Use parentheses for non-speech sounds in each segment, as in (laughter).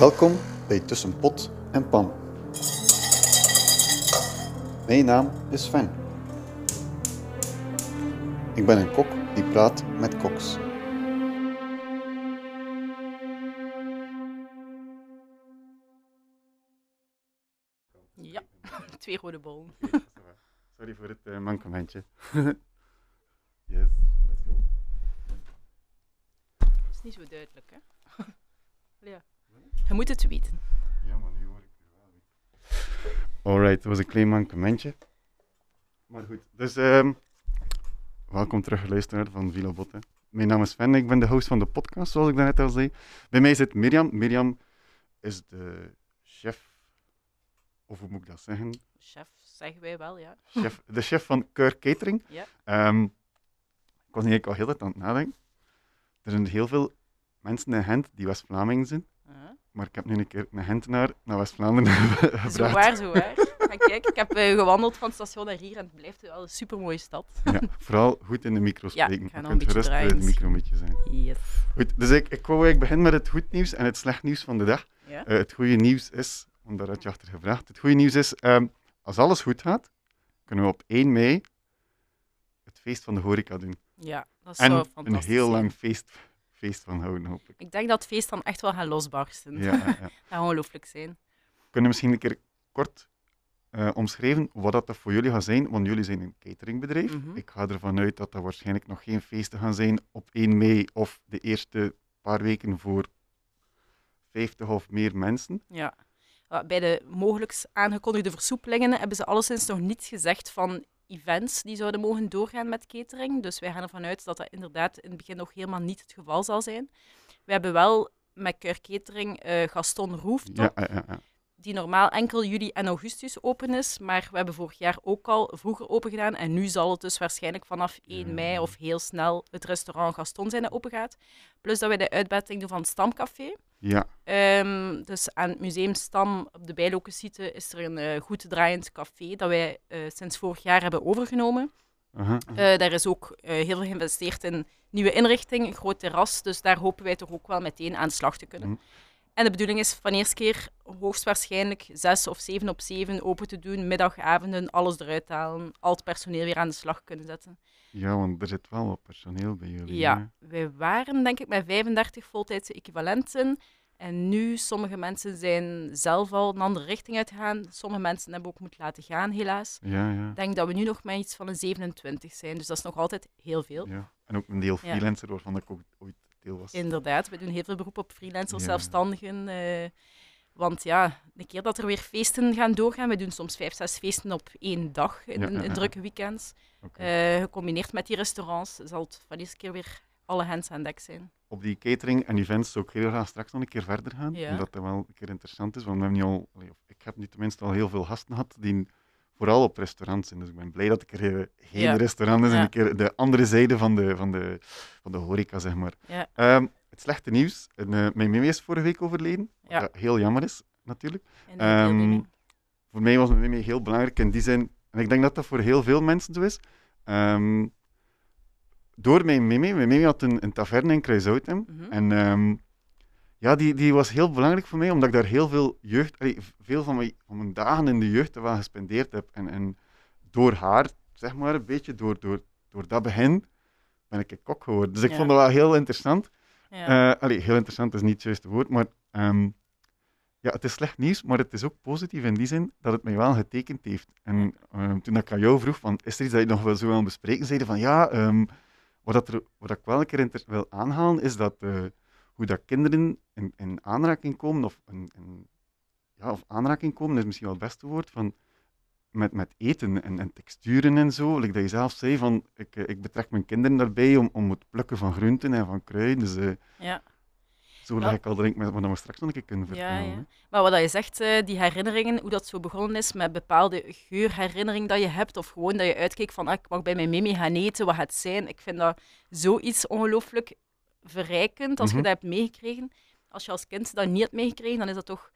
Welkom bij Tussen Pot en Pan. Mijn naam is Sven. Ik ben een kok die praat met koks. Ja, (laughs) twee rode bollen. Sorry voor het uh, mankementje. (laughs) yes, let's go. Dat is niet zo duidelijk, hè? (laughs) ja. Je moet het weten. Ja, maar nu hoor ik wel. Alright, dat was een klein mankementje. Maar goed, dus ehm, welkom terug luisteraar van Villa Botte. Mijn naam is Sven, ik ben de host van de podcast, zoals ik daarnet al zei. Bij mij zit Mirjam. Mirjam is de chef, of hoe moet ik dat zeggen? Chef, zeggen wij wel, ja. Chef, de chef van Keur Catering. Ja. Ehm, ik was eigenlijk al heel tijd aan het nadenken. Er zijn heel veel mensen in Gent die West-Vlaming zijn. Maar ik heb nu een keer een Gentenaar naar West-Vlaanderen (laughs) gebracht. Zo waar, zo waar. Maar kijk, ik heb eh, gewandeld van het station naar hier en het blijft wel een supermooie stad. Ja, vooral goed in de micro Ja, spreken. ik ga Je een kunt gerust de micro een beetje zijn. Yes. Goed, dus ik, ik wou eigenlijk beginnen met het goed nieuws en het slecht nieuws van de dag. Ja? Eh, het goede nieuws is, want daar had je achter gevraagd, het goede nieuws is, ehm, als alles goed gaat, kunnen we op 1 mei het feest van de horeca doen. ja, dat is En zo een fantastisch. heel zijn. lang feest, feest van houden, hoop ik. Ik denk dat het feest dan echt wel gaat losbarsten. Ja, ja. (laughs) Dat gaat ongelooflijk zijn. Kunnen we misschien een keer kort eh, omschrijven wat dat voor jullie gaat zijn? Want jullie zijn een cateringbedrijf. Mhm. Ik ga ervan uit dat dat waarschijnlijk nog geen feesten gaan zijn op 1 mei of de eerste paar weken voor 50 of meer mensen. Ja. Ja, Bij de mogelijk aangekondigde versoepelingen hebben ze alleszins nog niets gezegd van events die zouden mogen doorgaan met catering. Dus wij gaan ervan uit dat dat inderdaad in het begin nog helemaal niet het geval zal zijn. We hebben wel met Keur Catering eh, Gaston Rooftop, Ja, ja, ja, ja. die normaal enkel juli en augustus open is. Maar we hebben vorig jaar ook al vroeger open gedaan. En nu zal het dus waarschijnlijk vanaf 1 Ja. mei of heel snel het restaurant Gaston zijn dat open gaat. Plus dat wij de uitbetting doen van het Stamcafé. Ja. Ehm, dus aan het Museum Stam op de Bijlokensiete is er een eh, goed draaiend café dat wij eh, sinds vorig jaar hebben overgenomen. Eh, daar is ook heel veel geïnvesteerd in nieuwe inrichting, een groot terras. Dus daar hopen wij toch ook wel meteen aan de slag te kunnen. Mhm. En de bedoeling is van eerste keer hoogstwaarschijnlijk zes of zeven op zeven open te doen, middagavonden, alles eruit halen, al het personeel weer aan de slag kunnen zetten. ja, want er zit wel wat personeel bij jullie. Ja, wij waren denk ik met 35 voltijdse equivalenten. En nu, sommige mensen zijn zelf al een andere richting uitgegaan. Sommige mensen hebben ook moeten laten gaan, helaas. Ja, ja. Ik denk dat we nu nog met iets van een 27 zijn. Dus dat is nog altijd heel veel. ja. En ook een deel freelancer waarvan ik ook ooit deel was. Inderdaad, we doen heel veel beroep op freelancers, Ja. zelfstandigen. eh, want ja, een keer dat er weer feesten gaan doorgaan, we doen soms vijf, zes feesten op één dag in, Ja, in ja, ja. drukke weekends. Eh, gecombineerd met die restaurants zal het van deze keer weer alle hands aan dek zijn. Op die catering en events zou ik heel graag straks nog een keer verder gaan. Ja. Omdat dat wel een keer interessant is. Want we hebben nu al, ik heb nu tenminste al heel veel gasten gehad die vooral op restaurants zijn. Dus ik ben blij dat ik er eh, geen Ja. restaurant is en Ja. een keer de andere zijde van de, van de, van de horeca, zeg maar. Ehm, het slechte nieuws. Eh, mijn mimi is vorige week overleden. Wat Ja. dat heel jammer is, natuurlijk. En. Ehm, voor mij was mijn mimi heel belangrijk in die zin. En ik denk dat dat voor heel veel mensen zo is. Ehm, door mijn mimi. Mijn mimi had een, een taverne in Kruishoutem. Mhm. En ja, die, die was heel belangrijk voor mij, omdat ik daar heel veel jeugd, allee, veel van mijn, van mijn dagen in de jeugd wel gespendeerd heb. En, en door haar, zeg maar, een beetje, door, door, door dat begin, ben ik een kok geworden. Dus ik Ja. vond dat wel heel interessant. Ja. Eh, allee, heel interessant is niet het juiste woord, maar ehm, ja, het is slecht nieuws, maar het is ook positief in die zin dat het mij wel getekend heeft. En ehm, toen ik aan jou vroeg, van, is er iets dat je nog wel zo wil bespreken, zeiden van ja, ehm, wat, dat er, wat ik wel een keer wil aanhalen, is dat eh, hoe dat kinderen in, in aanraking komen, of, ja, of aanraking komen, is misschien wel het beste woord, van, met, met eten en, en texturen en zo. Like dat je zelf zei, van, ik, eh, ik betrek mijn kinderen daarbij om, om het plukken van groenten en van kruiden. Dus eh, ja. zo leg ik al denk met wat we straks nog een keer kunnen vertellen. ja. Maar wat dat je zegt, eh, die herinneringen, hoe dat zo begonnen is met bepaalde geurherinnering dat je hebt, of gewoon dat je uitkeek van, ah, ik mag bij mijn mimi gaan eten, wat gaat het zijn? Ik vind dat zoiets ongelooflijk verrijkend als Mhm. je dat hebt meegekregen. Als je als kind dat niet hebt meegekregen, dan is dat toch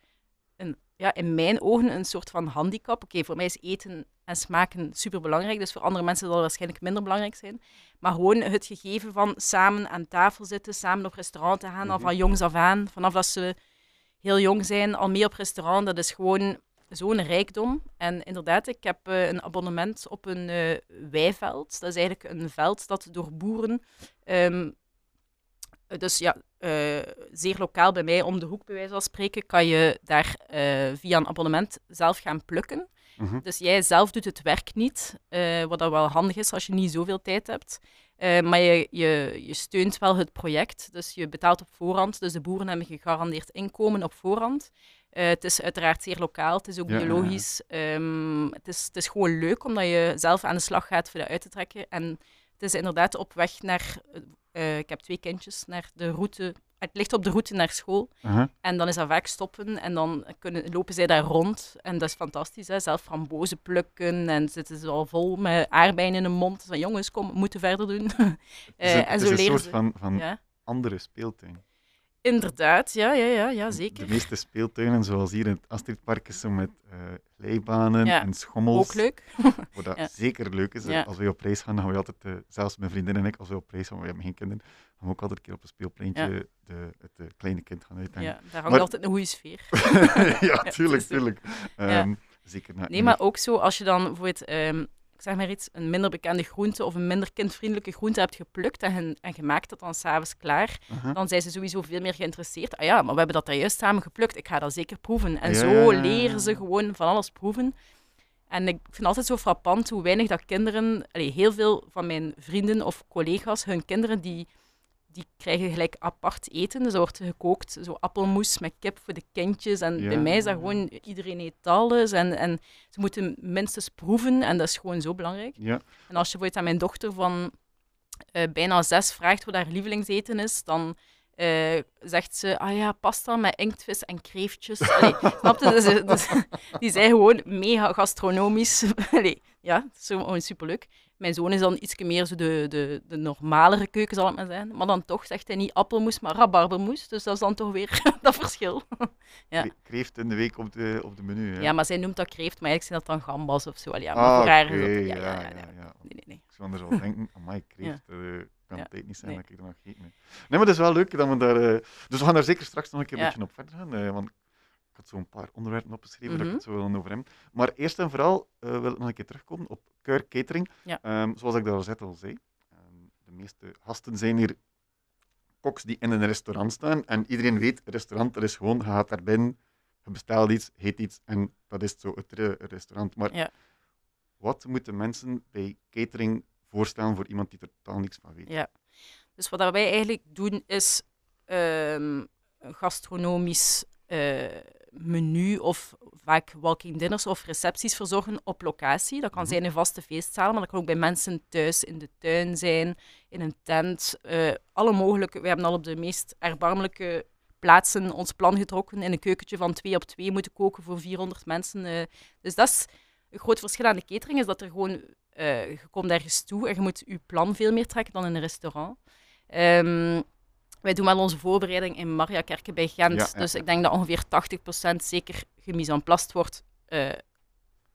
een, ja, in mijn ogen een soort van handicap. Oké, voor mij is eten en smaken superbelangrijk, dus voor andere mensen zal het waarschijnlijk minder belangrijk zijn. Maar gewoon het gegeven van samen aan tafel zitten, samen op restaurant te gaan, al Mhm. van jongs af aan, vanaf dat ze heel jong zijn al mee op restaurant. Dat is gewoon zo'n rijkdom. En inderdaad, ik heb eh, een abonnement op een eh, weiveld. Dat is eigenlijk een veld dat door boeren... ehm, dus ja, eh, zeer lokaal bij mij om de hoek, bij wijze van spreken, kan je daar eh, via een abonnement zelf gaan plukken. Mhm. Dus jij zelf doet het werk niet, eh, wat dat wel handig is als je niet zoveel tijd hebt. Eh, maar je, je, je steunt wel het project, dus je betaalt op voorhand. Dus de boeren hebben gegarandeerd inkomen op voorhand. Eh, het is uiteraard zeer lokaal, het is ook Ja, ja, ja. biologisch. Ehm, het, is, het is gewoon leuk omdat je zelf aan de slag gaat voor dat uit te trekken. En is inderdaad op weg naar, eh, ik heb twee kindjes, naar de route. Het ligt op de route naar school. Aha. En dan is dat vaak stoppen en dan kunnen, lopen zij daar rond. En dat is fantastisch, hè? zelf frambozen plukken en zitten ze al vol met aardbeien in de mond. Zo, jongens, kom, we moeten verder doen. (laughs) Het is Eh, een, en het zo is een soort ze. van, van Ja. andere speeltuin. Inderdaad, ja, ja, ja, ja De zeker. meeste speeltuinen, zoals hier in het Astridpark, is zo met eh glijbanen Ja, en schommels. Ook leuk. (laughs) Wat dat Ja. zeker leuk is. Ja. Als wij op reis gaan, dan gaan we altijd, eh, zelfs mijn vriendin en ik, als we op reis gaan, we hebben geen kinderen, gaan we ook altijd een keer op een speelpleintje Ja. de, het eh, kleine kind gaan uithangen. Ja, daar hangt Maar- altijd een goede sfeer. (laughs) (laughs) Ja, tuurlijk, tuurlijk. Ehm, Zeker Nee, maar ook zo, als je dan bijvoorbeeld, ik zeg maar iets, een minder bekende groente of een minder kindvriendelijke groente hebt geplukt en, ge- en gemaakt dat dan s'avonds klaar, dan zijn ze sowieso veel meer geïnteresseerd. Ah ja, maar we hebben dat daar juist samen geplukt, ik ga dat zeker proeven. En Ja, zo leren ze gewoon van alles proeven. En ik vind altijd zo frappant hoe weinig dat kinderen, allee, heel veel van mijn vrienden of collega's, hun kinderen, die, die krijgen gelijk apart eten. Dus er wordt gekookt, zo appelmoes met kip voor de kindjes. En Ja. bij mij is dat gewoon, iedereen eet alles. En, en ze moeten minstens proeven en dat is gewoon zo belangrijk. Ja, En als je bijvoorbeeld aan mijn dochter van eh, bijna zes vraagt wat haar lievelingseten is, dan eh, zegt ze, ah ja, pasta met inktvis en kreeftjes. Allee, (laughs) snap je? Dus, dus, die zijn gewoon mega gastronomisch. (laughs) Allee, ja, dat is zo gewoon superleuk. Mijn zoon is dan iets meer zo de, de, de normalere keuken, zal het maar zijn. Maar dan toch zegt hij niet appelmoes, maar rabarbermoes. Dus dat is dan toch weer (laughs) dat verschil. (laughs) Ja. kre- kreeft in de week op de, op de menu. hè. Ja, maar zij noemt dat kreeft, maar eigenlijk zijn dat dan gambas of zo. Allee, ja, maar Ah, voor haar oké, is dat... ja, Ja, ja, ja, ja. ja. Nee, nee, nee. Ik zou anders wel denken, (laughs) amai, kreeft, eh kan het niet zijn Nee. dat ik er nog gegeten heb. Nee, maar het is wel leuk dat we daar... eh, dus we gaan daar zeker straks nog een keer een beetje op verder gaan, eh, want ik had zo'n paar onderwerpen opgeschreven dat ik Mhm. het zo wil over hem. Maar eerst en vooral eh, wil ik nog een keer terugkomen op Keur Catering. Ja. Ehm, zoals ik daar al zei, ehm, de meeste gasten zijn hier koks die in een restaurant staan. En iedereen weet, restaurant, dat is gewoon, je gaat daar binnen, je bestelt iets, heet iets en dat is zo het re- restaurant. Maar Ja. wat moeten mensen bij catering voorstellen voor iemand die er totaal niks van weet? Ja. Dus wat wij eigenlijk doen is ehm, een gastronomisch eh, menu of vaak walking dinners of recepties verzorgen op locatie. Dat kan Mhm. zijn in vaste feestzalen, maar dat kan ook bij mensen thuis in de tuin zijn, in een tent. eh, alle mogelijke. We hebben al op de meest erbarmelijke plaatsen ons plan getrokken. In een keukentje van twee op twee moeten koken voor 400 mensen. eh. dus dat is een groot verschil aan de catering, is dat er gewoon je komt ergens toe en je moet je plan veel meer trekken dan in een restaurant. Ehm, wij doen wel onze voorbereiding in Mariakerke bij Gent. Ja, ja, dus ik denk dat ongeveer 80% zeker gemise en plast wordt eh,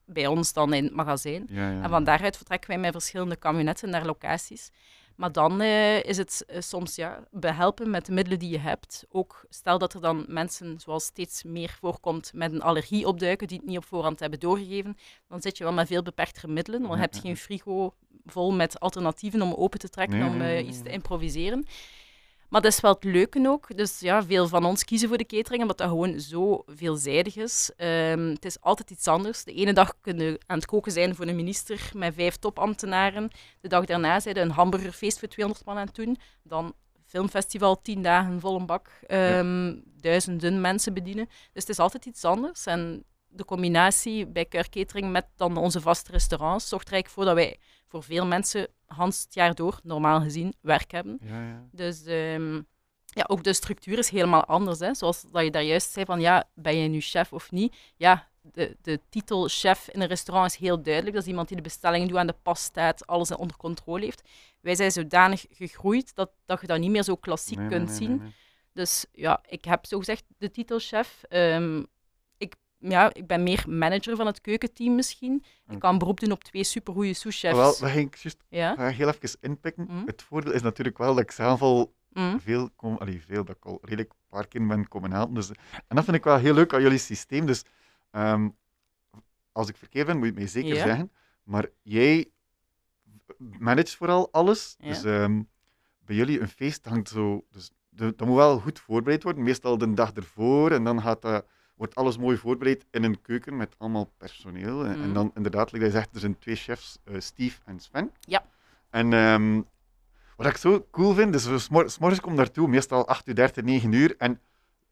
bij ons dan in het magazijn. Ja. En van daaruit vertrekken wij met verschillende camionetten naar locaties. Maar dan eh, is het eh, soms ja, behelpen met de middelen die je hebt. Ook stel dat er dan mensen, zoals steeds meer voorkomt, met een allergie opduiken die het niet op voorhand hebben doorgegeven. Dan zit je wel met veel beperktere middelen. Want je hebt geen frigo vol met alternatieven om open te trekken, Nee, om iets te improviseren. Maar dat is wel het leuke ook. Dus ja, veel van ons kiezen voor de catering, omdat dat gewoon zo veelzijdig is. Ehm, het is altijd iets anders. De ene dag kunnen we aan het koken zijn voor een minister met vijf topambtenaren. De dag daarna zijn een hamburgerfeest voor 200 man aan het doen. Dan filmfestival, tien dagen vol een bak. ehm, Duizenden mensen bedienen. Dus het is altijd iets anders. En de combinatie bij Keur Catering met dan onze vaste restaurants zorgt er eigenlijk voor dat wij voor veel mensen Hans het jaar door, normaal gezien, werk hebben. Ja, ja. Dus ehm, ja, ook de structuur is helemaal anders. Hè? Zoals dat je daar juist zei van, ja, ben je nu chef of niet? Ja, de, de titel chef in een restaurant is heel duidelijk. Dat is iemand die de bestellingen doet, aan de pas staat, alles onder controle heeft. Wij zijn zodanig gegroeid dat, dat je dat niet meer zo klassiek Nee, kunt nee, zien. nee. Dus ja, ik heb zogezegd de titel chef. Ehm, ja, ik ben meer manager van het keukenteam misschien. Ik kan beroep doen op twee supergoeie souschefs. Wel, we gaan juist Ja? heel even inpikken. Mhm. Het voordeel is natuurlijk wel dat ik zelf al Mhm. veel, kom, allee, veel dat ik al redelijk een paar keer ben komen helpen. Dus, en dat vind ik wel heel leuk aan jullie systeem. Dus ehm, als ik verkeerd ben, moet je het mij zeker zeggen. Maar jij managt vooral alles. Ja. Dus ehm, bij jullie een feest hangt zo... Dus de, dat moet wel goed voorbereid worden. Meestal de dag ervoor. En dan gaat dat, wordt alles mooi voorbereid in een keuken met allemaal personeel. En, en Mhm. dan inderdaad, like zegt, er zijn twee chefs, eh, Steve en Sven. Ja. En ehm, wat ik zo cool vind, dus we smor- 's morgens kom daartoe, meestal 8 uur 30, 9 uur. En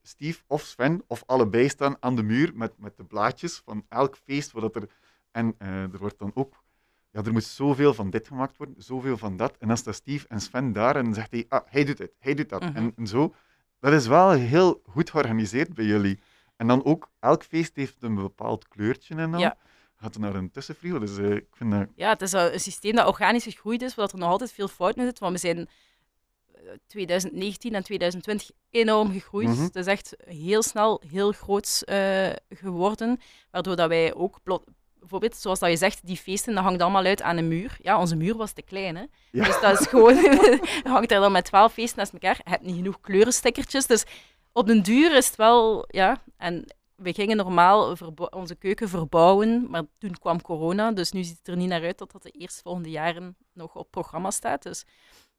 Steve of Sven of allebei staan aan de muur met, met de blaadjes van elk feest. Wat er, en eh, er wordt dan ook, ja, er moet zoveel van dit gemaakt worden, zoveel van dat. En dan staat Steve en Sven daar en dan zegt hij, ah, hij doet het, hij doet dat. Mhm. en, en zo, dat is wel heel goed georganiseerd bij jullie. En dan ook, elk feest heeft een bepaald kleurtje en dan. Ja. Gaat er naar een tussenfrigo, dus eh, ik vind dat... Ja, het is een systeem dat organisch gegroeid is, waar er nog altijd veel fout in zit. Want we zijn eh, 2019 en 2020 enorm gegroeid. Mhm. Het is echt heel snel heel groot eh, geworden. Waardoor dat wij ook, plot- bijvoorbeeld, zoals dat je zegt, die feesten, dat hangt allemaal uit aan een muur. Ja, onze muur was te klein, hè. Ja. Dus dat is gewoon, (laughs) hangt er dan met twaalf feesten naast elkaar. Je hebt niet genoeg kleurenstickertjes. Dus op den duur is het wel, ja. En we gingen normaal onze keuken verbouwen, maar toen kwam corona. Dus nu ziet het er niet naar uit dat dat de eerstvolgende jaren nog op programma staat. Dus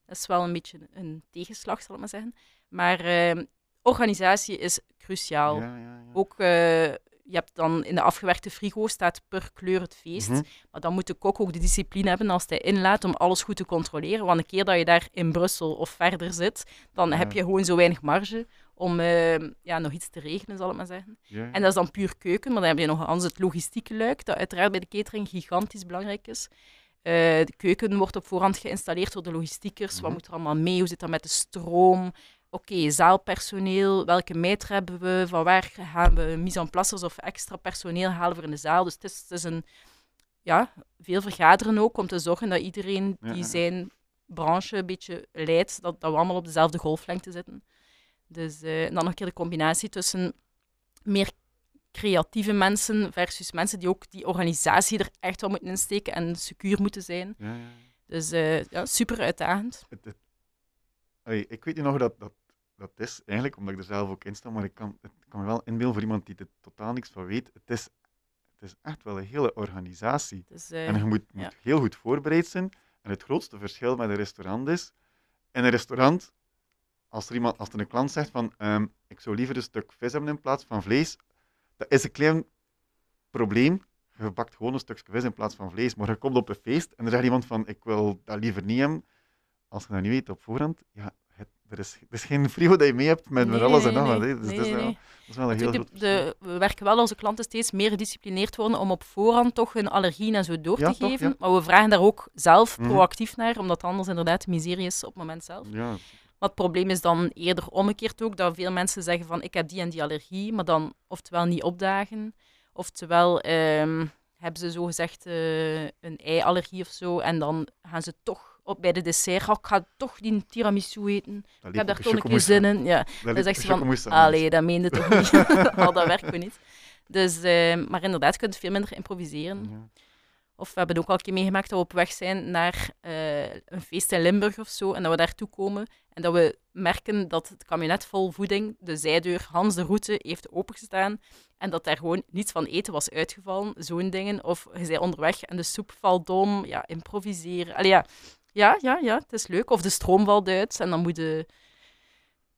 dat is wel een beetje een tegenslag, zal ik maar zeggen. Maar eh, organisatie is cruciaal. Ja, ja, ja. Ook, eh, je hebt dan in de afgewerkte frigo staat per kleur het feest. Mhm. Maar dan moet de kok ook de discipline hebben als hij inlaat om alles goed te controleren. Want een keer dat je daar in Brussel of verder zit, dan Ja. heb je gewoon zo weinig marge om eh, ja, nog iets te regelen, zal ik maar zeggen. Ja, ja. En dat is dan puur keuken, maar dan heb je nog anders het logistieke luik, dat uiteraard bij de catering gigantisch belangrijk is. Eh, de keuken wordt op voorhand geïnstalleerd door de logistiekers. Wat Mhm. moet er allemaal mee? Hoe zit dat met de stroom? Oké, zaalpersoneel, welke meter hebben we? Van waar gaan we mise en placers of extra personeel halen voor in de zaal? Dus het is, het is een, ja, veel vergaderen ook om te zorgen dat iedereen die zijn branche een beetje leidt, dat, dat we allemaal op dezelfde golflengte zitten. Dus eh, en dan nog een keer de combinatie tussen meer creatieve mensen versus mensen die ook die organisatie er echt wel moeten insteken en secuur moeten zijn. Ja, ja. Dus eh, ja, super uitdagend. Het, het- Allee, ik weet niet nog dat, dat, dat is, eigenlijk, omdat ik er zelf ook in sta, maar ik kan, het kan me wel inbeelden voor iemand die er totaal niks van weet. Het is, het is echt wel een hele organisatie. Dus, eh, En je moet, moet heel goed voorbereid zijn. En het grootste verschil met een restaurant is, in een restaurant, als er, iemand, als er een klant zegt van, ehm, ik zou liever een stuk vis hebben in plaats van vlees, dat is een klein probleem. Je bakt gewoon een stukje vis in plaats van vlees, maar je komt op een feest en er zegt iemand van, ik wil dat liever niet hebben. Als je dat niet weet op voorhand, ja, het, er, is, er is geen (laughs) frigo dat je mee hebt met, Nee, alles en nog wat. Dus Nee, dat, is wel, nee. dat is wel een heel de, we werken wel onze klanten steeds meer gedisciplineerd worden om op voorhand toch hun allergieën en zo door Ja, te toch, geven. ja. Maar we vragen daar ook zelf Mhm. proactief naar, omdat anders inderdaad miserie is op het moment zelf. Ja, Maar het probleem is dan eerder omgekeerd ook, dat veel mensen zeggen van ik heb die en die allergie, maar dan oftewel niet opdagen, oftewel ehm, hebben ze zogezegd eh een ei-allergie of zo, en dan gaan ze toch op, bij de dessert, "Oh, ik ga toch die tiramisu eten, ik heb daar toch een keer zin in. Ja, dan zegt ze van, allee, dat meende toch niet, (laughs) al dat werkt we niet. Dus, eh, maar inderdaad, je kunt veel minder improviseren. Ja. Of we hebben ook al een keer meegemaakt dat we op weg zijn naar eh, een feest in Limburg of zo. En dat we daartoe komen. En dat we merken dat het kabinet vol voeding, de zijdeur Hans de Route, heeft opengestaan. En dat daar gewoon niets van eten was uitgevallen. Zo'n dingen. Of je bent onderweg en de soep valt om. Ja, improviseren. Allee, ja. Ja, ja, ja, het is leuk. Of de stroom valt uit en dan moet je...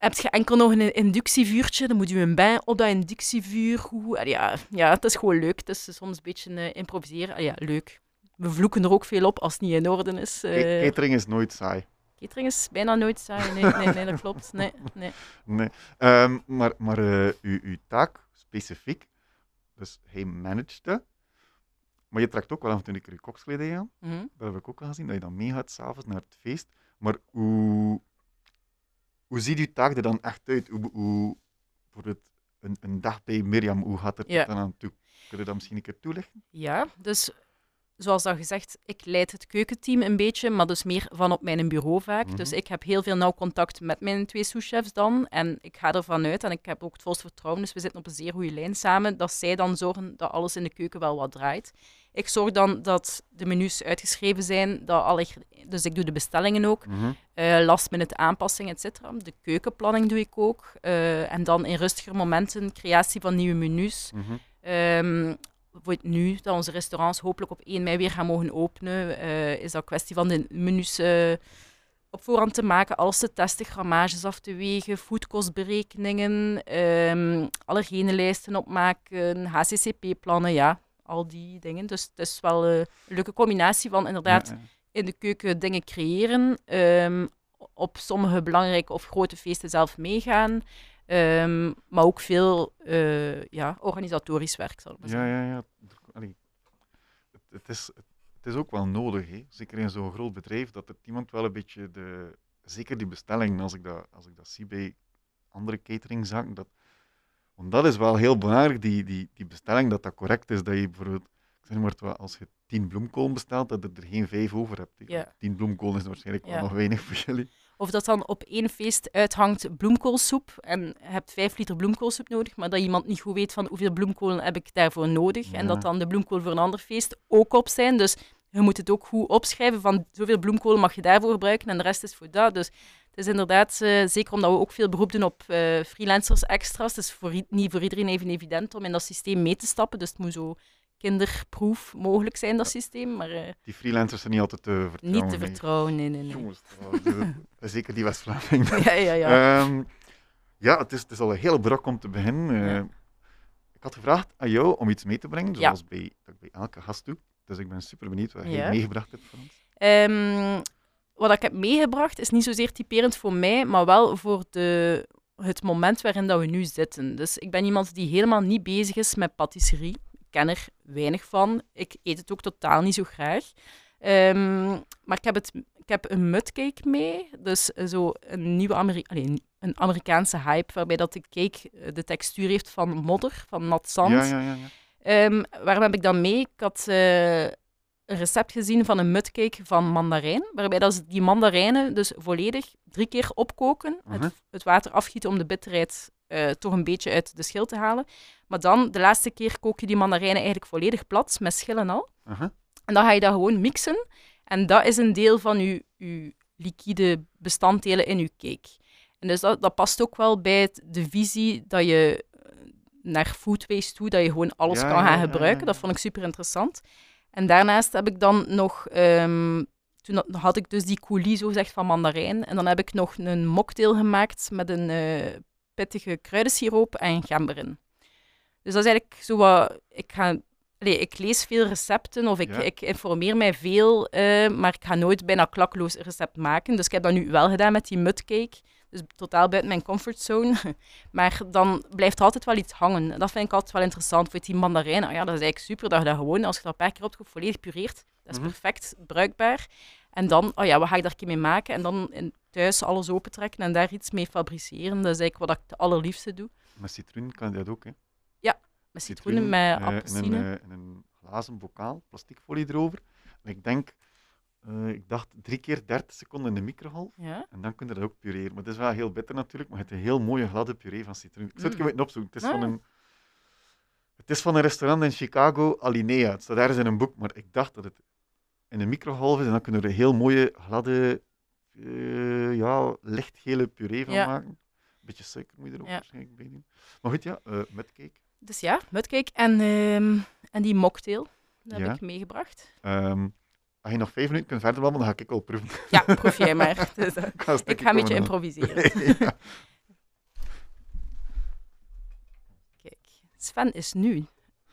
Heb je enkel nog een inductievuurtje, dan moet je een bij op dat inductievuur. Goed. Ja, ja, het is gewoon leuk. Het is soms een beetje eh, improviseren. Allee, ja, leuk. We vloeken er ook veel op als het niet in orde is. Eh Catering is nooit saai. catering is bijna nooit saai. Nee, nee, nee dat klopt. Nee, nee. (laughs) Nee. Ehm, maar maar eh, uw, uw taak specifiek, dus hij managede, maar je trekt ook wel af en toe een keer je kokskleding aan. Mhm. Dat heb ik ook al gezien, dat je dan meegaat s'avonds naar het feest. Maar hoe, hoe ziet uw taak er dan echt uit? Hoe, hoe, bijvoorbeeld een, een dag bij Mirjam, hoe gaat het Ja. er dan aan toe? Kun je dat misschien een keer toelichten? Ja, dus zoals al gezegd, ik leid het keukenteam een beetje, maar dus meer van op mijn bureau vaak. Mhm. Dus ik heb heel veel nauw contact met mijn twee souschefs dan. En ik ga ervan uit, en ik heb ook het volste vertrouwen, dus we zitten op een zeer goede lijn samen, dat zij dan zorgen dat alles in de keuken wel wat draait. Ik zorg dan dat de menus uitgeschreven zijn, dat alle, dus ik doe de bestellingen ook, Mhm. eh last minute aanpassingen, et cetera. De keukenplanning doe ik ook. eh, en dan in rustiger momenten creatie van nieuwe menus. Bijvoorbeeld nu dat onze restaurants hopelijk op 1 mei weer gaan mogen openen, eh, is dat kwestie van de menus eh, op voorhand te maken, alles te testen, grammages af te wegen, voedkostberekeningen, ehm allergenenlijsten opmaken, HCCP-plannen, ja, al die dingen. Dus het is wel eh, een leuke combinatie van inderdaad Ja, ja. in de keuken dingen creëren, ehm, op sommige belangrijke of grote feesten zelf meegaan, ehm, maar ook veel eh, ja, organisatorisch werk, zal ik maar Ja, zeggen. ja, ja. Allee, het, het, is, het is ook wel nodig, hè. zeker in zo'n groot bedrijf, dat er iemand wel een beetje de. Zeker die bestelling, als ik dat, als ik dat zie bij andere cateringzaken, dat, want dat is wel heel belangrijk, die, die, die bestelling, dat dat correct is. Dat je bijvoorbeeld, ik zeg maar, als je tien bloemkool bestelt, dat je er geen vijf over hebt. Ja. Tien bloemkool is waarschijnlijk Ja. wel nog weinig voor jullie. Of dat dan op één feest uithangt bloemkoolsoep en je hebt vijf liter bloemkoolsoep nodig, maar dat iemand niet goed weet van hoeveel bloemkolen heb ik daarvoor nodig. En dat dan de bloemkool voor een ander feest ook op zijn. Dus je moet het ook goed opschrijven van zoveel bloemkolen mag je daarvoor gebruiken en de rest is voor dat. Dus het is inderdaad, eh, zeker omdat we ook veel beroep doen op eh, freelancers extra's, het is voor, i- niet voor iedereen even evident om in dat systeem mee te stappen. Dus het moet zo kinderproef mogelijk zijn, dat systeem, maar eh, Die freelancers zijn niet altijd te vertrouwen. niet te vertrouwen. Nee, nee, nee. Jongens, (laughs) zeker die West-Vlaming. Ja, ja, ja. Ehm, ja, het is, het is al een hele brok om te beginnen. Ja. Ik had gevraagd aan jou om iets mee te brengen, Ja. zoals bij, dat ik bij elke gast doe. Dus ik ben super benieuwd wat Ja. jij meegebracht hebt voor ons. Ehm, wat ik heb meegebracht is niet zozeer typerend voor mij, maar wel voor de, het moment waarin dat we nu zitten. Dus ik ben iemand die helemaal niet bezig is met patisserie. Ik ken er weinig van. Ik eet het ook totaal niet zo graag. Ehm, maar ik heb, het, ik heb een mudcake mee. Dus zo een nieuwe Ameri allee, een Amerikaanse hype, waarbij dat de cake eh, de textuur heeft van modder, van nat zand. Ja, ja, ja. Ehm, waarom heb ik dat mee? Ik had eh, een recept gezien van een mudcake van mandarijn, waarbij dat ze die mandarijnen dus volledig drie keer opkoken, Mhm. het, het water afgieten om de bitterheid eh, toch een beetje uit de schil te halen. Maar dan, de laatste keer kook je die mandarijnen eigenlijk volledig plat, met schil en al. Aha. En dan ga je dat gewoon mixen. En dat is een deel van je, je liquide bestanddelen in je cake. En dus dat, dat past ook wel bij het- de visie dat je naar food waste toe, dat je gewoon alles Ja, kan gaan gebruiken. Dat vond ik super interessant. En daarnaast heb ik dan nog, ehm, toen had- ik dus die coulis zo gezegd van mandarijn. En dan heb ik nog een mocktail gemaakt met een eh, pittige kruidensiroop en gember in. Dus dat is eigenlijk zo wat, ik ga Allee, ik lees veel recepten of ik, Ja. ik informeer mij veel, eh, maar ik ga nooit bijna klakloos een recept maken. Dus ik heb dat nu wel gedaan met die mudcake. Dus totaal buiten mijn comfortzone. (laughs) Maar dan blijft er altijd wel iets hangen. Dat vind ik altijd wel interessant. Voor die mandarijn, oh ja, dat is eigenlijk super dat je dat gewoon, als je dat een paar keer opkoopt, volledig pureert. Dat is Mhm. perfect bruikbaar. En dan, oh ja, wat ga ik daar een keer mee maken? En dan in, thuis alles opentrekken en daar iets mee fabriceren. Dat is eigenlijk wat ik het allerliefste doe. Met citroen kan je dat ook, hè. Met citroenen, met eh, in, appelsine. een, eh, in een glazen bokaal, plasticfolie erover. En ik denk, eh, ik dacht drie keer 30 seconden in de microgolf. Ja? En dan kun je dat ook pureren. Maar het is wel heel bitter natuurlijk, maar het is een heel mooie gladde puree van citroen. Ik zou het Mm. even opzoeken. Het is, van Ah. een, het is van een restaurant in Chicago, Alinea. Het staat ergens in een boek, maar ik dacht dat het in een microgolf is. En dan kunnen we er een heel mooie, gladde, eh, ja, lichtgele puree van Ja. maken. Een beetje suiker moet je er ook Ja. waarschijnlijk bij doen. Maar goed, ja, eh met cake. Dus ja, mudcake en, ehm, en die mocktail. Dat heb ik meegebracht. Ehm, als je nog vijf minuten kunt verder babbelen, dan ga ik al proeven. Ja, proef jij maar. (laughs) Dus, eh, ik ga, ik ga een beetje improviseren. (laughs) ja. Kijk, Sven is nu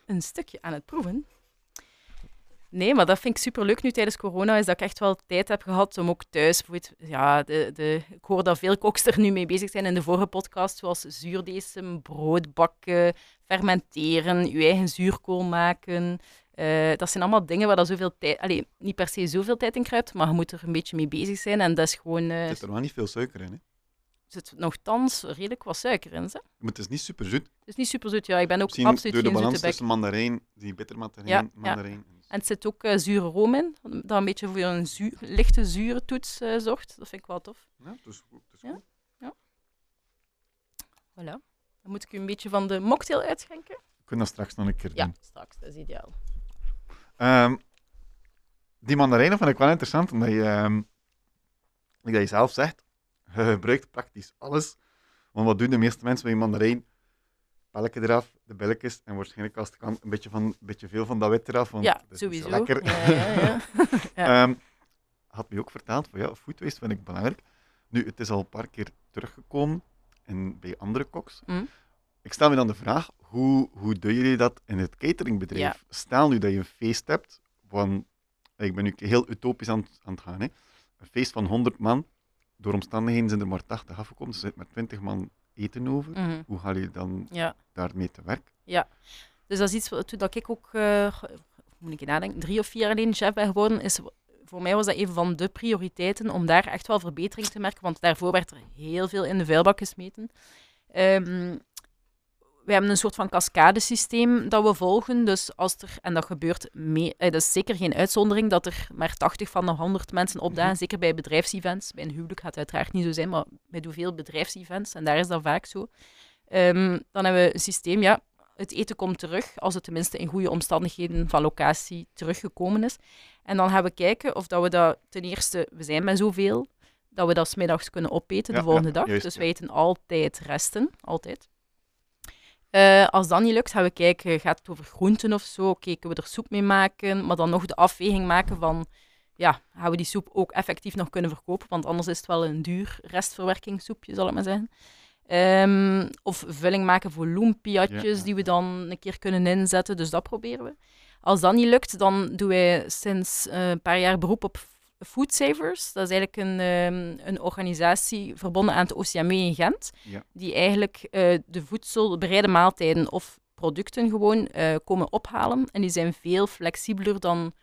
een stukje aan het proeven. Nee, maar dat vind ik superleuk nu tijdens corona, is dat ik echt wel tijd heb gehad om ook thuis, ja, de, de, ik hoor dat veel koks er nu mee bezig zijn in de vorige podcast, zoals zuurdesem, brood bakken, fermenteren, je eigen zuurkool maken. Eh, dat zijn allemaal dingen waar dat zoveel tijd, allee, niet per se zoveel tijd in kruipt, maar je moet er een beetje mee bezig zijn en dat is gewoon, eh Er zit er wel niet veel suiker in. Hè? er zit nogthans redelijk wat suiker in. Hè? Maar het is niet super zoet. Het is niet super zoet, ja. Ik ben ook Misschien absoluut door de geen balans tussen mandarijn, die bitter mandarijn, Ja, ja. mandarijn. En het zit ook eh, zure room in, dat een beetje voor een lichte zure toets zorgt. Dat vind ik wel tof. Ja, het is goed. Is Ja. goed. Voilà. Dan moet ik u een beetje van de mocktail uitschenken. We kunnen dat straks nog een keer Ja, doen. straks. Dat is ideaal. Ehm, die mandarijnen vond ik wel interessant, omdat je, ehm, dat je zelf zegt, (laughs) je gebruikt praktisch alles. Want wat doen de meeste mensen met een mandarijn? Pelletje eraf, de billetjes en waarschijnlijk als het kan een beetje, van, een beetje veel van dat wit eraf, want Ja, dat is sowieso. lekker. Ja, ja, (laughs) ja. Ja. Ehm, had mij ook verteld van ja, food waste vind ik belangrijk. Nu, het is al een paar keer teruggekomen bij andere koks. Mhm. Ik stel me dan de vraag, hoe, hoe doen jullie dat in het cateringbedrijf? Ja. Stel nu dat je een feest hebt, van, ik ben nu heel utopisch aan, het- aan het gaan, hè. een feest van 100 man, door omstandigheden zijn er maar 80 afgekomen, dus er zit maar 20 man eten over. Mhm. Hoe gaan jullie dan ja. daarmee te werk? Dus dat is iets wat toen dat ik ook, eh, moet ik nadenken, drie of vier jaar geleden chef ben geworden, is voor mij was dat een van de prioriteiten om daar echt wel verbetering te merken, want daarvoor werd er heel veel in de vuilbak gesmeten. Ehm, we hebben een soort van cascadesysteem dat we volgen, dus als er, en dat gebeurt, mee, eh, dat is zeker geen uitzondering, dat er maar 80 van de 100 mensen opdagen, Mhm. zeker bij bedrijfsevents. Bij een huwelijk gaat het uiteraard niet zo zijn, maar wij doen veel bedrijfsevents en daar is dat vaak zo. Ehm, dan hebben we een systeem, ja, het eten komt terug, als het tenminste in goede omstandigheden van locatie teruggekomen is. En dan gaan we kijken of dat we dat ten eerste, we zijn met zoveel, dat we dat 's middags kunnen opeten Ja, de volgende ja, dag. juist, dus wij eten altijd resten, altijd. Eh, als dat niet lukt, gaan we kijken, gaat het over groenten of zo? Oké, kunnen we er soep mee maken? Maar dan nog de afweging maken van, ja, gaan we die soep ook effectief nog kunnen verkopen? Want anders is het wel een duur restverwerkingssoepje, zal ik maar zeggen. Ehm, of vulling maken voor loempiatjes Ja, die we dan een keer kunnen inzetten. Dus dat proberen we. Als dat niet lukt, dan doen wij sinds eh, een paar jaar beroep op Food Savers. Dat is eigenlijk een, ehm, een organisatie verbonden aan het OCME in Gent. Ja. Die eigenlijk eh, de voedselbereide maaltijden of producten gewoon eh, komen ophalen. En die zijn veel flexibeler dan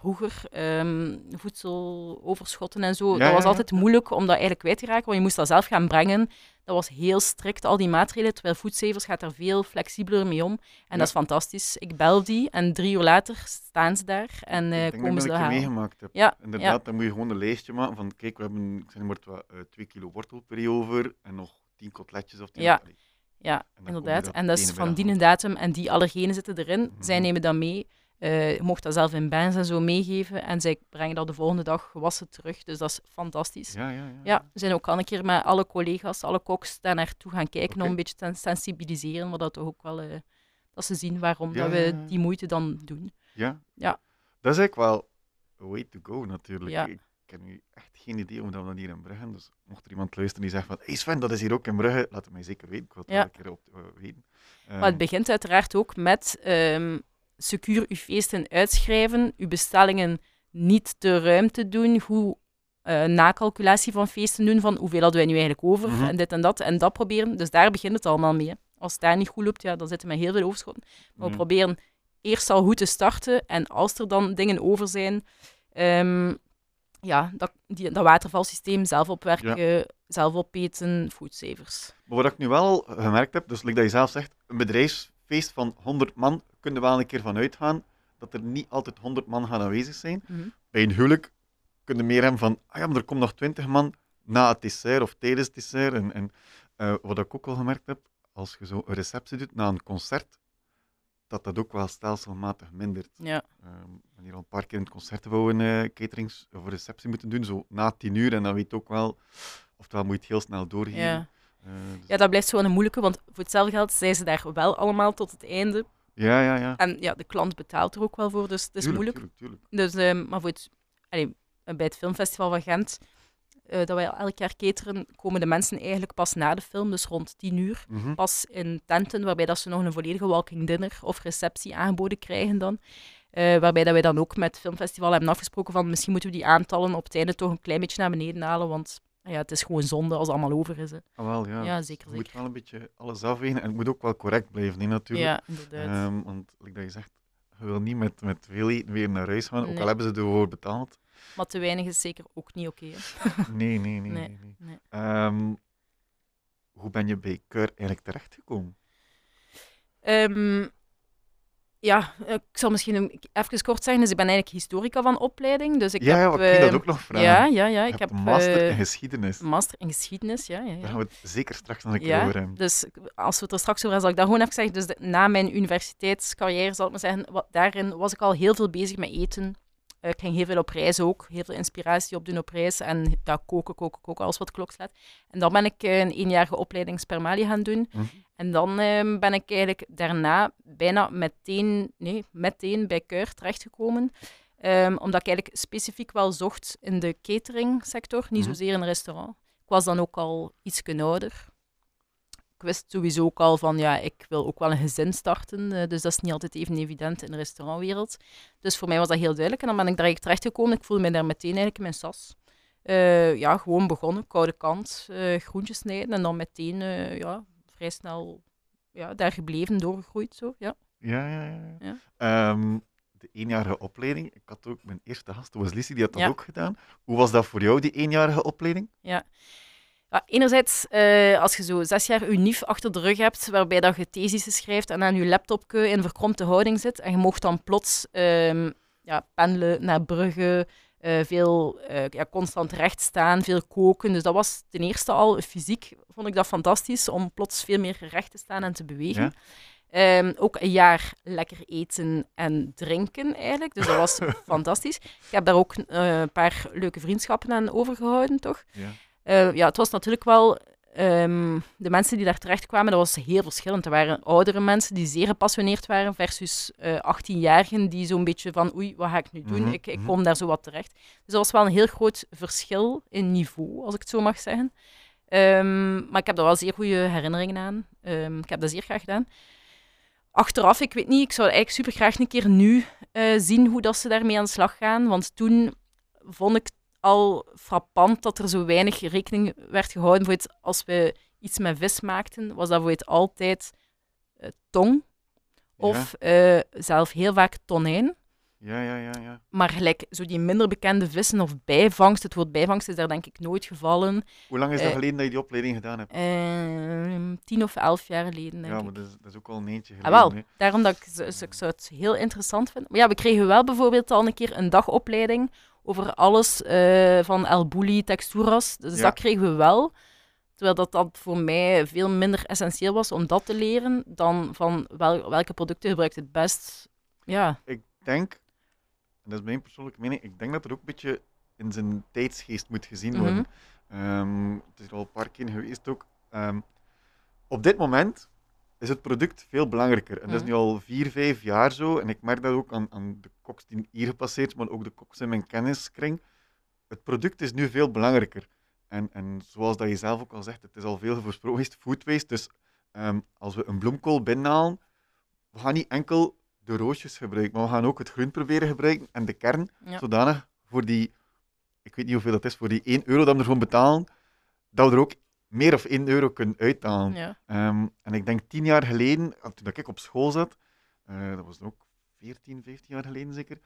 vroeger. ehm, voedseloverschotten en zo. Ja, dat was ja. altijd moeilijk om dat eigenlijk kwijt te raken, want je moest dat zelf gaan brengen. Dat was heel strikt, al die maatregelen. Terwijl Food Savers gaat daar veel flexibeler mee om. En Ja. dat is fantastisch. Ik bel die en drie uur later staan ze daar en eh, ik denk komen dat ze ik dat halen. meegemaakt heb. Ja, Inderdaad, dan moet je gewoon een lijstje maken van, kijk, we hebben, ik zeg maar, wat, eh, twee kilo wortelpuree over en nog tien kotletjes of tien. Ja. Allee, Ja, en inderdaad. En dat is van die datum en die allergenen zitten erin. Zij Mhm. nemen dat mee. Eh, je mocht dat zelf in bands en zo meegeven. En zij brengen dat de volgende dag gewassen terug. Dus dat is fantastisch. Ja, ja, ja. Ja, we zijn ook al een keer met alle collega's, alle koks, daar naartoe gaan kijken om een beetje te sensibiliseren. Maar dat toch ook wel... eh, dat ze zien waarom Ja, dat we die moeite dan doen. Ja? Ja. Dat is eigenlijk wel way to go, natuurlijk. Ja. Ik, ik heb nu echt geen idee hoe dat we dat hier in Brugge... Dus mocht er iemand luisteren die zegt van hey Sven, dat is hier ook in Brugge, laat het mij zeker weten. Ik wil het Ja. wel een keer op, eh, weten. Maar het begint uiteraard ook met ehm secuur uw feesten uitschrijven, uw bestellingen niet te ruim te doen, hoe eh, nakalculatie van feesten doen, van hoeveel hadden wij nu eigenlijk over, Mhm. en dit en dat, en dat proberen. Dus daar begint het allemaal mee. hè. Als het daar niet goed loopt, ja, dan zitten we met heel veel overschotten. Maar we ja. proberen eerst al goed te starten, en als er dan dingen over zijn, ehm, ja, dat, die, dat watervalsysteem zelf opwerken, zelf opeten, foodsavers. Maar wat ik nu wel gemerkt heb, dus like dat je zelf zegt, een bedrijfsfeest van 100 man, kun je er wel een keer van uitgaan dat er niet altijd 100 man gaan aanwezig zijn. Mhm. Bij een huwelijk kun je meer hebben van, ah ja, maar er komt nog 20 man na het dessert of tijdens het dessert. En, en eh, wat ik ook al gemerkt heb, als je zo een receptie doet na een concert, dat dat ook wel stelselmatig mindert. Ja. Ehm, we hier al een paar keer in het concertgebouw een eh, caterings of receptie moeten doen, zo na tien uur. En dan weet je ook wel, oftewel moet je het heel snel doorgeven. Ja. Dus- ja, dat blijft zo een moeilijke, want voor hetzelfde geld zijn ze daar wel allemaal tot het einde. ja, ja, ja. En ja, de klant betaalt er ook wel voor, dus het is Tuurlijk, moeilijk. tuurlijk, tuurlijk. Dus, ehm, maar voor het, allee, bij het filmfestival van Gent, eh, dat wij elk jaar cateren, komen de mensen eigenlijk pas na de film, dus rond tien uur, Mhm. pas in tenten, waarbij dat ze nog een volledige walking dinner of receptie aangeboden krijgen dan. Eh, waarbij dat wij dan ook met het filmfestival hebben afgesproken van misschien moeten we die aantallen op het einde toch een klein beetje naar beneden halen, want ja, het is gewoon zonde als het allemaal over is. Hè. Ah, wel, ja. Ja, zeker, Je moet zeker. wel een beetje alles afwegen en het moet ook wel correct blijven, hè, natuurlijk. Ja, inderdaad. Ehm, want, like dat je zegt, je wil niet met, met veel eten weer naar huis gaan, ook al hebben ze ervoor betaald. Maar te weinig is zeker ook niet oké. (laughs) Nee, nee, nee. Nee, nee. Ehm, hoe ben je bij Keur eigenlijk terechtgekomen? Ehm, Ja, ik zal misschien even kort zeggen. Dus ik ben eigenlijk historica van opleiding. Dus ik ja, heb, ja, ik dat eh, ook nog vragen. Ja, ja, ja. Ik heb master eh, in geschiedenis. een master in geschiedenis. Ja, ja, Daar ja. gaan we het zeker straks nog een keer over hebben. Dus als we het er straks over hebben, zal ik dat gewoon even zeggen. Dus de- na mijn universiteitscarrière, zal ik maar zeggen, wat, daarin was ik al heel veel bezig met eten. Ik ging heel veel op reis ook, heel veel inspiratie opdoen op reis. En ja, koken, koken, koken, alles wat klok slaat. En dan ben ik eh, een eenjarige opleiding Spermali gaan doen. Mhm. En dan ehm, ben ik eigenlijk daarna bijna meteen, nee, meteen bij Keur terechtgekomen. Ehm, omdat ik eigenlijk specifiek wel zocht in de catering-sector, niet Mhm. zozeer in een restaurant. Ik was dan ook al iets ouder. Ik wist sowieso ook al van, ja, ik wil ook wel een gezin starten. eh, dus dat is niet altijd even evident in de restaurantwereld. Dus voor mij was dat heel duidelijk. En dan ben ik direct terechtgekomen. Ik voelde me daar meteen eigenlijk in mijn sas. Eh, ja, gewoon begonnen, koude kant, eh, groentjes snijden. En dan meteen, ja, vrij snel ja, daar gebleven, doorgegroeid. Zo, ja. Ja, ja, ja. ja. Ehm, de eenjarige opleiding. Ik had ook mijn eerste gast, was Lissy, die had dat Ja. ook gedaan. Hoe was dat voor jou, die eenjarige opleiding? Ja, enerzijds, eh, als je zo zes jaar je NIF achter de rug hebt, waarbij dat je thesissen schrijft en aan je laptopje in verkrompte houding zit, en je mocht dan plots ehm, ja, pendelen naar Brugge, eh, veel eh, ja, constant recht staan, veel koken. Dus dat was ten eerste al fysiek, vond ik dat fantastisch, om plots veel meer recht te staan en te bewegen. Ja. Ehm, ook een jaar lekker eten en drinken eigenlijk. Dus dat was (laughs) fantastisch. Ik heb daar ook een paar leuke vriendschappen aan overgehouden, toch? Ja. Eh, ja, het was natuurlijk wel... ehm, de mensen die daar terecht kwamen, dat was heel verschillend. Er waren oudere mensen die zeer gepassioneerd waren versus eh 18-jarigen die zo'n beetje van oei, wat ga ik nu doen? Mhm, ik, ik mhm. kom daar zo wat terecht. Dus dat was wel een heel groot verschil in niveau, als ik het zo mag zeggen. Ehm, maar ik heb daar wel zeer goede herinneringen aan. Ehm, ik heb dat zeer graag gedaan. Achteraf, ik weet niet, ik zou eigenlijk super graag een keer nu eh, zien hoe dat ze daarmee aan de slag gaan. Want toen vond ik al frappant dat er zo weinig rekening werd gehouden. Voor het, als we iets met vis maakten, was dat voor het altijd eh, tong. Of eh, zelf heel vaak tonijn. Ja, ja, ja, ja. Maar gelijk zo die minder bekende vissen of bijvangst, het woord bijvangst is daar denk ik nooit gevallen. Hoe lang is dat Eh, geleden dat je die opleiding gedaan hebt? Ehm, tien of elf jaar geleden, denk ja, ik. maar dat is, dat is ook al een eentje Ah, geleden. wel, daarom dat ik, zo- ik zou het heel interessant vinden. Maar ja, we kregen wel bijvoorbeeld al een keer een dagopleiding over alles eh, van El Bulli, texturas. Dus Ja. dat kregen we wel. Terwijl dat, dat voor mij veel minder essentieel was om dat te leren dan van wel, welke producten gebruikt het best. Ja, Ik denk, en dat is mijn persoonlijke mening, ik denk dat er ook een beetje in zijn tijdsgeest moet gezien Mhm. worden. Ehm, het is er al een paar keer geweest ook. Ehm, op dit moment is het product veel belangrijker. En dat is Mhm. nu al vier, vijf jaar zo. En ik merk dat ook aan, aan de koks die hier gepasseerd, maar ook de koks in mijn kenniskring. Het product is nu veel belangrijker. En, en zoals dat je zelf ook al zegt, het is al veel voorsproken food waste. Dus ehm, als we een bloemkool binnenhalen, we gaan niet enkel de roosjes gebruiken, maar we gaan ook het groen proberen gebruiken en de kern, Ja. zodanig voor die, ik weet niet hoeveel dat is, voor die 1 euro dat we ervoor betalen, dat we er ook meer of 1 euro kunnen uithalen. ja. Ehm, en ik denk tien jaar geleden, toen ik op school zat, eh, dat was ook 14, 15 jaar geleden zeker,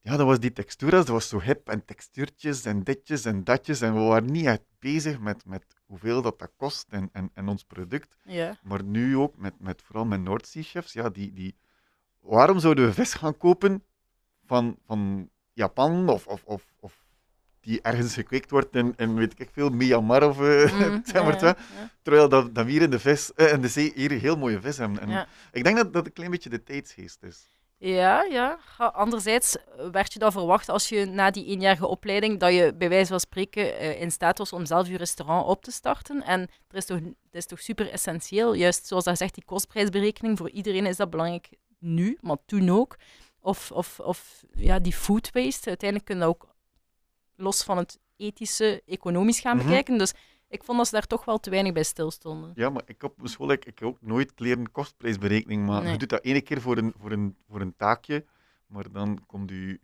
ja, dat was die texturas, dat was zo hip en textuurtjes en ditjes en datjes. En we waren niet echt bezig met, met hoeveel dat, dat kost en, en, en ons product. ja. Maar nu ook, met, met vooral met Noordzee-chefs, ja, die, die... waarom zouden we vis gaan kopen van, van Japan of, of, of, of die ergens gekweekt wordt in, in weet ik veel, Myanmar of eh, Mm, (laughs) ja, ja. Terwijl dat, dat we hier in de, vis, in de zee hier heel mooie vis hebben. En. Ik denk dat dat een klein beetje de tijdsgeest is. Ja, ja. Anderzijds eh, werd je dan verwacht als je na die eenjarige opleiding, dat je bij wijze van spreken in staat was om zelf je restaurant op te starten. En er is toch, dat is toch super essentieel, juist zoals dat zegt, die kostprijsberekening, voor iedereen is dat belangrijk nu, maar toen ook. Of, of, of ja, die food waste, uiteindelijk kun je dat ook los van het ethische, economisch gaan Mhm. bekijken. Dus ik vond dat ze daar toch wel te weinig bij stilstonden. Ja, maar ik op school ik, ik heb ook nooit leren kostprijsberekening. Maar Nee. je doet dat ene keer voor een, voor een, voor een taakje, maar dan komt je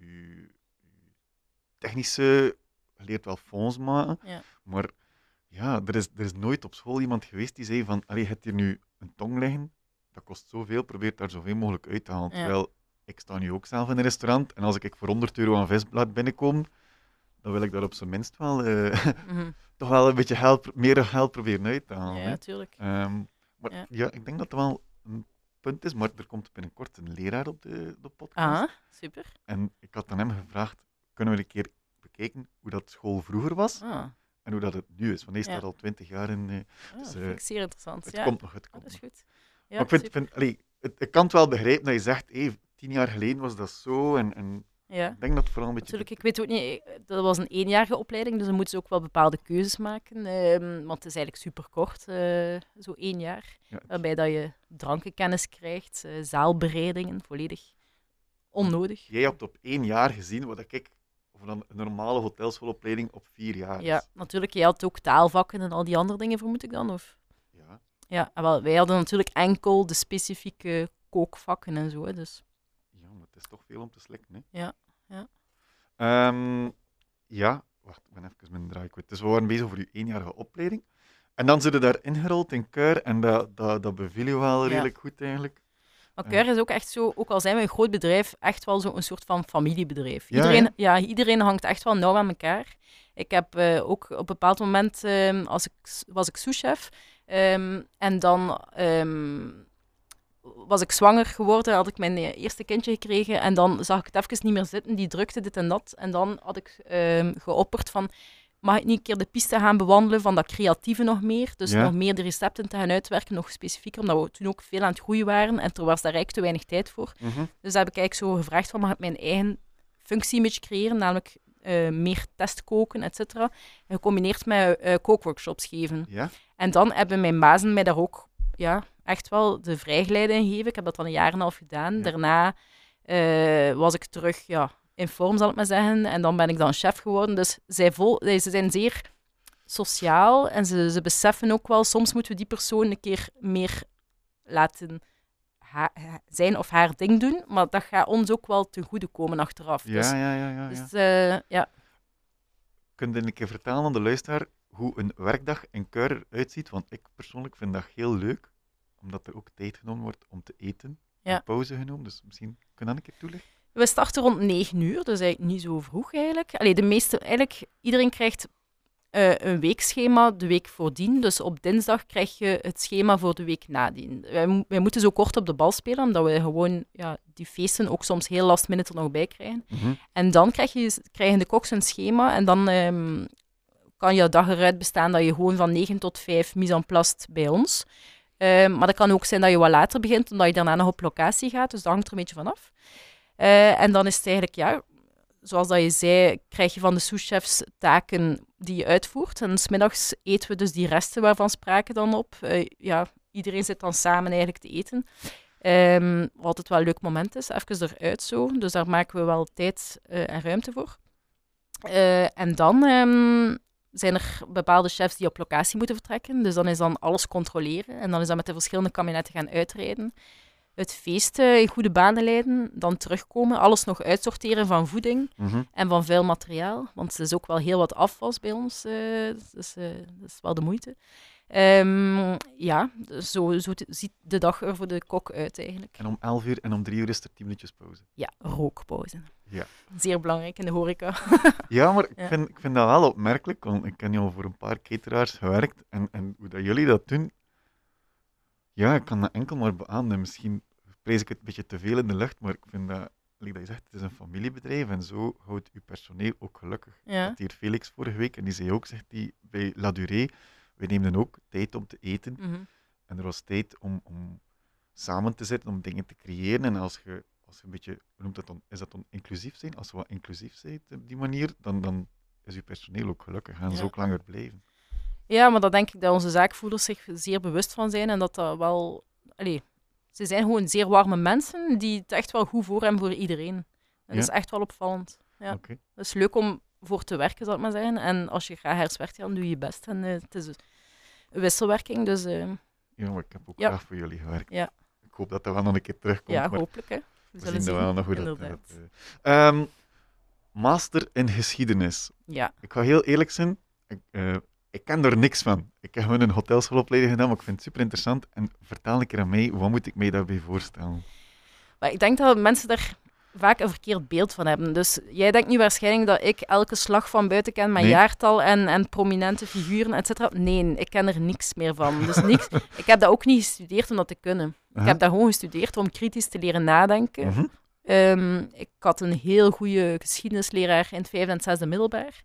technische... Je leert wel fonds maken, Ja. maar ja, er is, er is nooit op school iemand geweest die zei van, allee, je hebt hier nu een tong liggen, dat kost zoveel, probeer daar zoveel mogelijk uit te halen. Ja. Terwijl, ik sta nu ook zelf in een restaurant, en als ik voor 100 euro aan visblad binnenkom, dan wil ik daar op zijn minst wel, eh, Mhm. (laughs) toch wel een beetje geld, meer geld proberen uit te halen. Ja, natuurlijk. Ehm, maar Ja. ja. ik denk dat er wel een punt is, maar er komt binnenkort een leraar op de, de podcast. Ah, super. En ik had aan hem gevraagd, kunnen we een keer bekijken hoe dat school vroeger was Ah, en hoe dat het nu is. Want hij Ja. staat al twintig jaar in... eh, ah, Dus, dat eh, vind ik zeer interessant. het ja. komt nog, het Ah, komt dat is goed. Maar ik, vind, super. vind, allee, het, ik kan het wel begrijpen dat je zegt, hey, tien jaar geleden was dat zo. En, en ja. ik denk dat het vooral een beetje... Natuurlijk, ik weet ook niet, eh, dat was een eenjarige opleiding, dus dan moeten ze ook wel bepaalde keuzes maken. ehm, want het is eigenlijk super kort, zo één jaar. ja, Waarbij dat je drankenkennis krijgt, eh, zaalbereidingen, volledig onnodig. Jij hebt op één jaar gezien wat ik over een normale hotelschoolopleiding op vier jaar Ja, natuurlijk, jij had ook taalvakken en al die andere dingen, vermoed ik dan? Of? Ja. Wel, wij hadden natuurlijk enkel de specifieke kookvakken en zo. Dus. ja, maar het is toch veel om te slikken. Hè? Ja, ja. Ehm, ja, wacht, ik ben even mijn draai kwijt. Dus we waren bezig over uw eenjarige opleiding. En dan zit je daar ingerold in Keur en dat, dat, dat beviel je wel Ja. redelijk goed eigenlijk. Maar Ja. Keur is ook echt zo, ook al zijn we een groot bedrijf, echt wel zo'n soort van familiebedrijf. Ja, Iedereen, ja, iedereen hangt echt wel nauw aan elkaar. Ik heb eh, ook op een bepaald moment, ehm, als ik, was ik souschef, ehm, en dan ehm, was ik zwanger geworden, had ik mijn eh, eerste kindje gekregen, en dan zag ik het even niet meer zitten, die drukte dit en dat. En dan had ik ehm, geopperd van, mag ik niet een keer de piste gaan bewandelen van dat creatieve nog meer? Dus Ja. nog meer de recepten te gaan uitwerken, nog specifieker, omdat we toen ook veel aan het groeien waren en er was daar eigenlijk te weinig tijd voor. Mhm. Dus daar heb ik eigenlijk zo gevraagd van, mag ik mijn eigen functie een beetje creëren, namelijk eh, meer testkoken, et cetera, gecombineerd met eh, kookworkshops geven. Ja? En dan hebben mijn bazen mij daar ook ja, echt wel de vrijgeleide in gegeven. Ik heb dat dan een jaar en een half gedaan. Ja. Daarna eh, was ik terug ja, in vorm, zal ik maar zeggen. En dan ben ik dan chef geworden. Dus zij vol, ze zijn zeer sociaal en ze, ze beseffen ook wel, soms moeten we die persoon een keer meer laten zijn of haar ding doen. Maar dat gaat ons ook wel ten goede komen achteraf. Ja, dus, ja, ja, ja, ja. dus eh, ja. Kun je een keer vertellen aan de luisteraar hoe een werkdag in Keur eruit ziet? Want ik persoonlijk vind dat heel leuk, omdat er ook tijd genomen wordt om te eten. Ja. Een pauze genomen, dus misschien kun je dat een keer toelichten? We starten rond 9 uur, dus eigenlijk niet zo vroeg eigenlijk. Allee, de meeste, eigenlijk, iedereen krijgt eh, een weekschema de week voordien. Dus op dinsdag krijg je het schema voor de week nadien. Wij, mo- wij moeten zo kort op de bal spelen, omdat we gewoon ja, die feesten ook soms heel last minute er nog bij krijgen. Mhm. En dan krijg je, krijgen de koks een schema en dan ehm, kan jouw dag eruit bestaan dat je gewoon van 9 tot 5 mise en place bij ons. Ehm, maar dat kan ook zijn dat je wat later begint, omdat je daarna nog op locatie gaat. Dus dat hangt er een beetje vanaf. Eh en dan is het eigenlijk, ja, zoals dat je zei, krijg je van de souschefs taken die je uitvoert. En smiddags eten we dus die resten waarvan sprake dan op. Eh, ja, iedereen zit dan samen eigenlijk te eten. Ehm, wat altijd wel een leuk moment is, even eruit zo. Dus daar maken we wel tijd eh, en ruimte voor. Eh, en dan ehm, zijn er bepaalde chefs die op locatie moeten vertrekken. Dus dan is dan alles controleren. En dan is dat met de verschillende kabinetten gaan uitrijden. Het feest eh, in goede banen leiden. Dan terugkomen. Alles nog uitsorteren van voeding Mhm. en van vuil materiaal. Want er is ook wel heel wat afwas bij ons. eh, dus eh, dat is wel de moeite. Ehm, ja, zo, zo te- ziet de dag er voor de kok uit eigenlijk. En om 11 uur en om 3 uur is er 10 minuutjes pauze. Ja, rookpauze. Ja. Zeer belangrijk in de horeca. (laughs) Ja, maar ik, vind, ik vind dat wel opmerkelijk, want ik heb nu al voor een paar cateraars gewerkt en, en hoe dat jullie dat doen, ja, ik kan dat enkel maar beamen. Misschien prijs ik het een beetje te veel in de lucht, maar ik vind dat, like dat je zegt, het is een familiebedrijf en zo houdt uw personeel ook gelukkig. Ja. Dat hier Felix vorige week en die zei ook, zegt hij, bij La Durée, wij nemen ook tijd om te eten Mhm. en er was tijd om, om samen te zitten, om dingen te creëren. En als je, als je een beetje, hoe noemt dat dan, is dat dan inclusief zijn? Als je wat inclusief bent op die manier, dan, dan is je personeel ook gelukkig. Gaan ze ook langer blijven. Ja, maar dat denk ik dat onze zaakvoerders zich zeer bewust van zijn en dat dat wel... Allee, ze zijn gewoon zeer warme mensen die het echt wel goed voor hebben voor iedereen. Dat Ja. is echt wel opvallend. Ja. Oké. Het is leuk om voor te werken, zal ik maar zeggen. En als je graag herfst dan doe je je best. En eh, het is een wisselwerking, dus eh, Ja, maar ik heb ook Ja. graag voor jullie gewerkt. Ja. Ik hoop dat dat wel nog een keer terugkomt. ja, maar hopelijk. Hè. We we zullen zien dat wel nog hoe dat... inderdaad. dat, eh. Ehm, master in geschiedenis. Ja, Ik ga heel eerlijk zijn, ik, eh, ik ken er niks van. Ik heb gewoon een hotelschoolopleiding gedaan, maar ik vind het super interessant. En vertel een keer aan mij, wat moet ik mij daarbij voorstellen? maar ik denk dat mensen daar vaak een verkeerd beeld van hebben. Dus jij denkt nu waarschijnlijk dat ik elke slag van buiten ken Nee. jaartal en, en prominente figuren, et cetera. Nee, ik ken er niks meer van. Dus niks. (laughs) ik heb dat ook niet gestudeerd om dat te kunnen. Ik heb daar gewoon gestudeerd om kritisch te leren nadenken. Mhm. Ehm, ik had een heel goede geschiedenisleraar in het vijfde en het zesde middelbaar.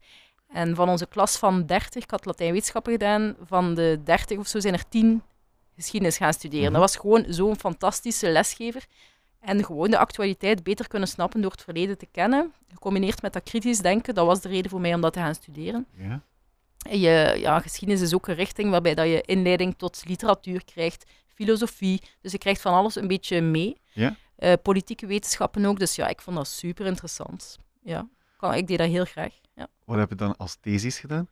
En van onze klas van 30, ik had Latijn-wetenschappen gedaan, van de 30 of zo zijn er 10 geschiedenis gaan studeren. Mhm. Dat was gewoon zo'n fantastische lesgever. En gewoon de actualiteit beter kunnen snappen door het verleden te kennen. Gecombineerd met dat kritisch denken, dat was de reden voor mij om dat te gaan studeren. Ja. En je, ja, geschiedenis is ook een richting waarbij dat je inleiding tot literatuur krijgt, filosofie. Dus je krijgt van alles een beetje mee. Ja. Eh, politieke wetenschappen ook. Dus ja, ik vond dat super interessant. Ja, ik deed dat heel graag. Ja. Wat heb je dan als thesis gedaan?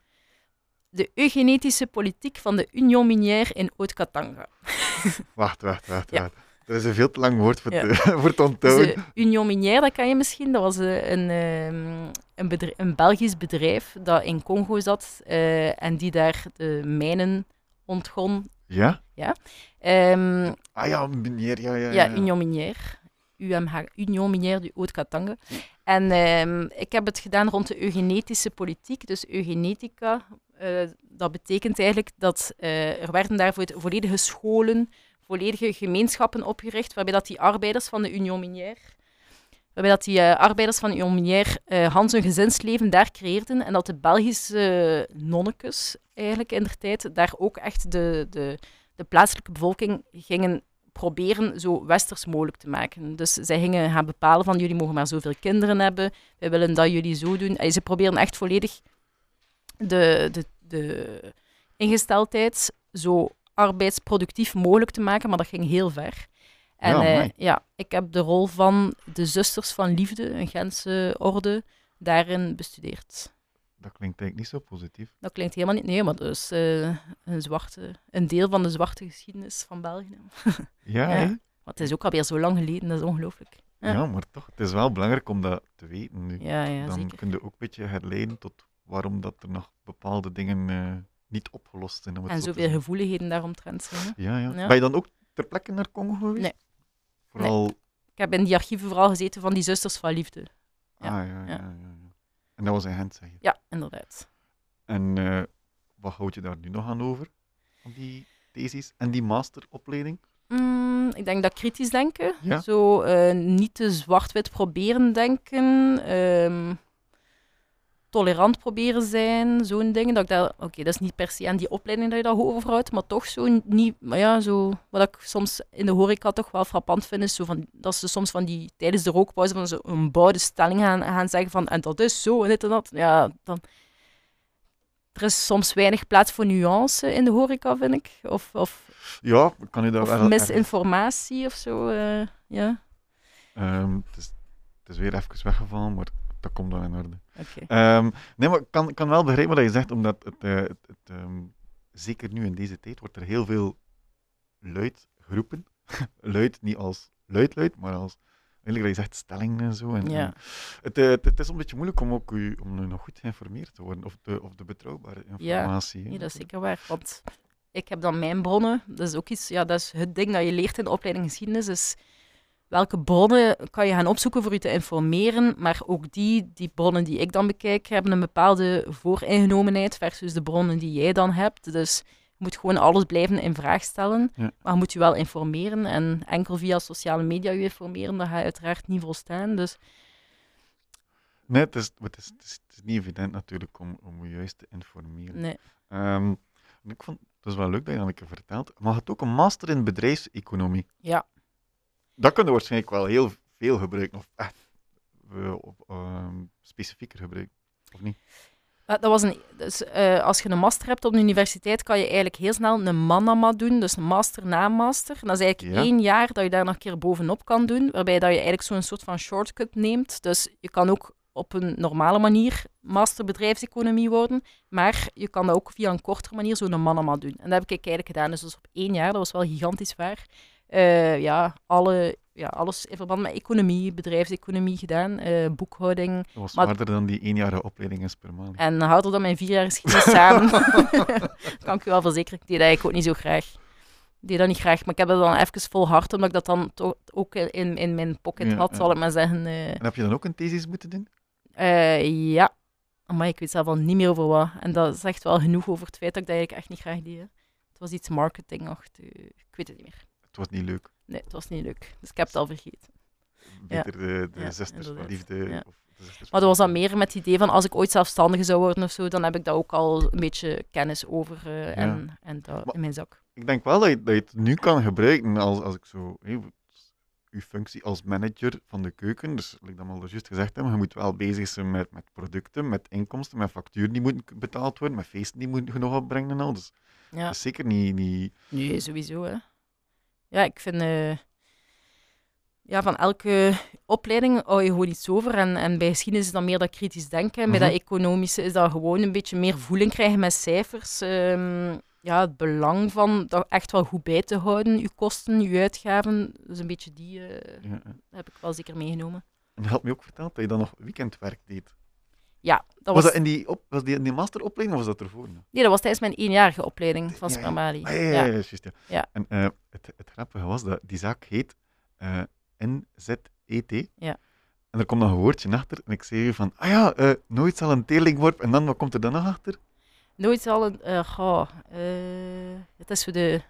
De eugenetische politiek van de Union Minière in Haute-Katanga. (laughs) Wacht, wacht, wacht, Ja. wacht. Dat is een veel te lang woord voor, Ja. te, (laughs) voor te Dus onthouden. de Union Minière, dat kan je misschien. Dat was eh, een, ehm, een, bedrijf, een Belgisch bedrijf dat in Congo zat eh, en die daar de mijnen ontgon. Ja? Ehm, Ah ja, meneer, ja, ja. Ja, Union Minière. UMH, Union Minière du Haut-Katanga. En ehm, ik heb het gedaan rond de eugenetische politiek. Dus eugenetica, eh, dat betekent eigenlijk dat eh, er werden daarvoor volledige scholen, volledige gemeenschappen opgericht, waarbij dat die arbeiders van de Union Minière, waarbij dat die eh, arbeiders van de Union Minière Hans hun gezinsleven daar creëerden en dat de Belgische nonnekes eigenlijk in der tijd daar ook echt de, de, de plaatselijke bevolking gingen proberen zo westers mogelijk te maken. Dus zij gingen gaan bepalen van jullie mogen maar zoveel kinderen hebben, wij willen dat jullie zo doen. En ze proberen echt volledig de, de, de ingesteldheid zo arbeidsproductief mogelijk te maken, maar dat ging heel ver. En Ja, eh, ja, ik heb de rol van de Zusters van Liefde, een Gentse orde, daarin bestudeerd. Dat klinkt eigenlijk niet zo positief. Dat klinkt helemaal niet... Nee, maar dat is eh, een, zwarte, een deel van de zwarte geschiedenis van België. (laughs) Ja, Ja. Maar het is ook alweer zo lang geleden, dat is ongelooflijk. ja. Ja. maar toch, het is wel belangrijk om dat te weten nu. Ja, ja, Dan zeker. kun je ook een beetje herleiden tot waarom dat er nog bepaalde dingen eh, niet opgelost zijn. En zo zoveel gevoeligheden daaromtrent zijn. Ja, ja. Ben je dan ook ter plekke naar Congo geweest? Nee. Vooral... Ik heb in die archieven vooral gezeten van die Zusters van Liefde. Ah, ja. ja. En dat was in Gent, zeg je. Ja, inderdaad. En eh, wat houd je daar nu nog aan over? Van die thesis en die masteropleiding? Mm, ik denk dat kritisch denken. Ja. Zo eh, niet te zwart-wit proberen denken. ehm, tolerant proberen zijn. Zo'n dingen. Dat ik daar, oké, dat is niet per se aan die opleiding dat je dat overhoudt, maar toch zo niet. Maar ja, zo, wat ik soms in de horeca toch wel frappant vind, is zo van, dat ze soms van die tijdens de rookpauze van zo'n bouwde stelling gaan, gaan zeggen van en dat is zo en dit en dat. Ja, dan. Er is soms weinig plaats voor nuance in de horeca, vind ik. Of, of Ja, kan je daar of misinformatie of zo. eh, ja, Ehm, het, is, het is weer even weggevallen, maar dat komt wel in orde. Ehm, nee, maar ik kan, kan wel begrijpen wat je zegt, omdat het, eh, het, het, ehm, zeker nu in deze tijd wordt er heel veel luid geroepen. (laughs) luid, niet als luid luid, maar als eigenlijk wat je zegt, stellingen en zo. En, Ja. en het, eh, het, het is een beetje moeilijk om ook u, om nu nog goed geïnformeerd te worden, of de, of de betrouwbare informatie. Nee, dat is zeker waar. Want ik heb dan mijn bronnen. Dat is ook iets, ja, dat is het ding dat je leert in de opleiding geschiedenis. Is welke bronnen kan je gaan opzoeken voor je te informeren. Maar ook die, die bronnen die ik dan bekijk, hebben een bepaalde vooringenomenheid versus de bronnen die jij dan hebt. Dus je moet gewoon alles blijven in vraag stellen. Ja. Maar je moet je wel informeren. En enkel via sociale media je informeren, dat ga je uiteraard niet volstaan. Dus Nee, het is, het, is, het, is, het is niet evident natuurlijk om, om je juist te informeren. nee. Ehm, ik vond het is wel leuk dat je dat een keer vertelt. Maar je hebt ook een master in bedrijfseconomie. Ja. Dat kun je waarschijnlijk wel heel veel gebruiken, of echt eh, ehm, specifieker gebruiken, of niet? Dat was een, dus, eh, als je een master hebt op de universiteit, kan je eigenlijk heel snel een manama doen, dus een master na master. En dat is eigenlijk Ja. één jaar dat je daar nog een keer bovenop kan doen, waarbij dat je eigenlijk zo'n soort van shortcut neemt. Dus je kan ook op een normale manier master bedrijfseconomie worden, maar je kan dat ook via een kortere manier zo'n manama doen. En dat heb ik eigenlijk gedaan, dus was op één jaar, dat was wel gigantisch waar. Eh, ja, alle, ja, alles in verband met economie, bedrijfseconomie gedaan, eh, boekhouding, Dat was Maar- zwaarder dan die eenjarige opleiding in Spermali. en harder dan mijn vier jaar geschiedenis samen. (laughs) (laughs) dat kan ik u wel verzekeren. Ik deed dat eigenlijk ook niet zo graag. Ik deed dat niet graag, maar ik heb dat dan even volhard, omdat ik dat dan toch ook in, in mijn pocket Ja, had, ja. zal ik maar zeggen. eh. En heb je dan ook een thesis moeten doen? Ja, maar ik weet zelf al niet meer over wat. En dat zegt wel genoeg over het feit dat ik dat eigenlijk echt niet graag deed. hè. Het was iets marketingachtig. Ik weet het niet meer. Het was niet leuk. Nee, het was niet leuk. Dus ik heb het al vergeten. Ja. Beter de, de Ja, zusters van liefde. Ja. Of de zusters Maar dat was dan meer met het idee van als ik ooit zelfstandige zou worden of zo, dan heb ik daar ook al een beetje kennis over eh, en, en dat Maar- in mijn zak. Ik denk wel dat je, dat je het nu kan gebruiken als, als ik zo... uw functie als manager van de keuken, dus like dat al juist gezegd hebben, je moet wel bezig zijn met, met producten, met inkomsten, met facturen die moeten betaald worden, met feesten die moeten genoeg opbrengen en al. Dus Ja, dat is zeker niet... niet nee, sowieso. Hè. Ja, ik vind eh, ja, van elke opleiding hou je gewoon iets over. En, en bij geschiedenis is dat meer dat kritisch denken. En bij Mhm. dat economische is dat gewoon een beetje meer voeling krijgen met cijfers. Ehm, ja, het belang van dat echt wel goed bij te houden, je kosten, je uitgaven. Dus een beetje die eh, ja. heb ik wel zeker meegenomen. En je had me ook verteld dat je dan nog weekendwerk deed. Ja, dat Was, was, dat in die, op, was die in die masteropleiding of was dat ervoor? nee, dat was tijdens mijn eenjarige opleiding van Ja, ja. Spermali. Ah, ja, ja, ja, juist, ja. Ja. En eh, het, het grappige was dat die zaak heet eh, NZET. Ja. En er komt nog een woordje achter. En ik zei van, ah ja, eh, nooit zal een teerling En dan, wat komt er dan nog achter? Nooit zal een... goh, eh, het is voor de...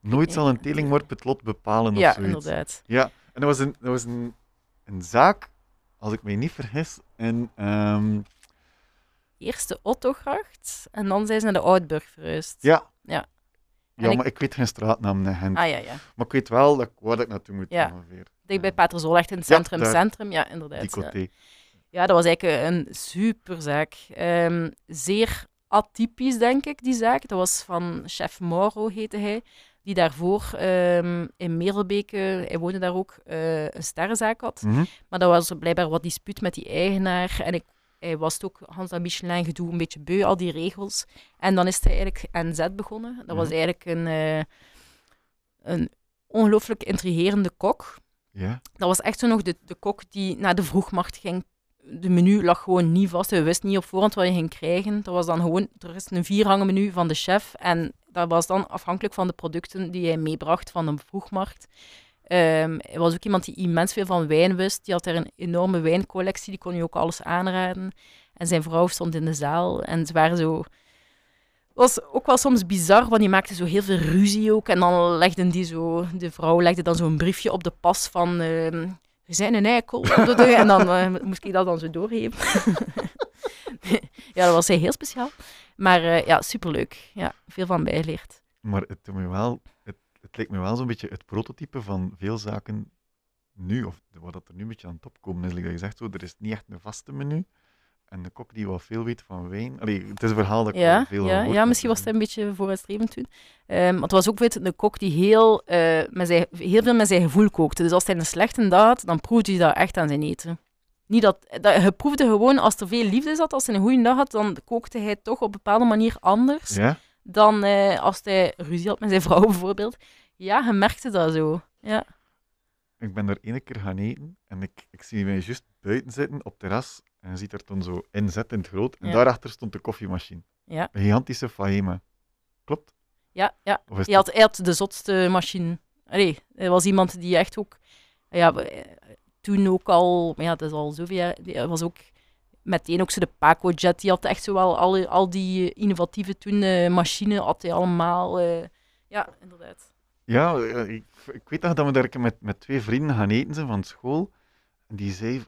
Nooit Ja. zal een teerlingworp het lot bepalen of Ja, zoiets. inderdaad. Ja, en dat was een, dat was een, een zaak, als ik me niet vergis, in... ehm, Eerst de Ottogracht en dan zijn ze naar de Oudburg verhuisd. ja. Ja. Ja, ik- maar ik weet geen straatnaam Gent. Ah ja, ja. Maar ik weet wel dat, ik- waar ik naartoe moet Ja. ongeveer. Dicht bij Ja. Paterzol, echt in het Ja, centrum. daar. centrum, ja, inderdaad. Ja. ja, dat was eigenlijk een superzaak. Ehm zeer atypisch, denk ik, die zaak. Dat was van chef Mauro, heette hij. Die daarvoor ehm, in Merelbeke, hij woonde daar ook, eh, een sterrenzaak had. Mhm. Maar dat was blijkbaar wat dispuut met die eigenaar. En ik, hij was het ook Hans en Michelin gedoe een beetje beu, al die regels. En dan is hij eigenlijk NZ begonnen. Dat was Mhm. eigenlijk een, eh, een ongelooflijk intrigerende kok. Ja. Dat was echt zo nog de, de kok die naar de vroegmarkt ging. De menu lag gewoon niet vast. Hij wist niet op voorhand wat je ging krijgen. Dat was dan gewoon, er is een viergangen menu van de chef. En dat was dan afhankelijk van de producten die hij meebracht van de vroegmarkt. Ehm, hij was ook iemand die immens veel van wijn wist. Die had daar een enorme wijncollectie. Die kon je ook alles aanraden. En zijn vrouw stond in de zaal. En ze waren zo... Het was ook wel soms bizar, want die maakte zo heel veel ruzie ook. En dan legden die zo... De vrouw legde dan zo'n briefje op de pas van... ehm we zijn een eikel. (laughs) en dan eh, moest ik dat dan zo doorgeven. (laughs) ja, dat was heel speciaal. Maar eh, ja, superleuk. Ja, veel van bijgeleerd. Maar het, doet me wel, het, het lijkt me wel zo'n beetje het prototype van veel zaken nu, of wat dat er nu een beetje aan het opkomen is. Like dat je zegt, zo, er is niet echt een vaste menu. En de kok die wel veel weet van wijn. Allee, het is een verhaal dat ik Ja, veel ja, ja misschien was het een beetje vooruitstrevend toen. Want het was ook weet, een kok die heel, eh, met zijn, heel veel met zijn gevoel kookte. Dus als hij een slechte dag had, dan proefde hij dat echt aan zijn eten. Niet dat, dat, je proefde gewoon, als er veel liefde zat, als hij een goede dag had, dan kookte hij toch op een bepaalde manier anders Ja? dan eh, als hij ruzie had met zijn vrouw (laughs) bijvoorbeeld. Ja, je merkte dat zo. Ja, Ik ben er ene keer gaan eten en ik, ik zie mij juist buiten zitten op het terras en je ziet er toen zo inzet in het groot. En Ja. daarachter stond de koffiemachine. ja, Een gigantische Faema. Klopt? ja. ja. Hij had, hij had de zotste machine. Allee, hij was iemand die echt ook... Ja, toen ook al... Ja, dat is al zoveel. Hij was ook meteen ook zo de Paco Jet. Die had echt zo al, al die eh, innovatieve toen eh, machine had hij allemaal... eh, ja, inderdaad. Ja, ik, ik weet nog dat we daar met, met twee vrienden gaan eten zijn van school. En die zei,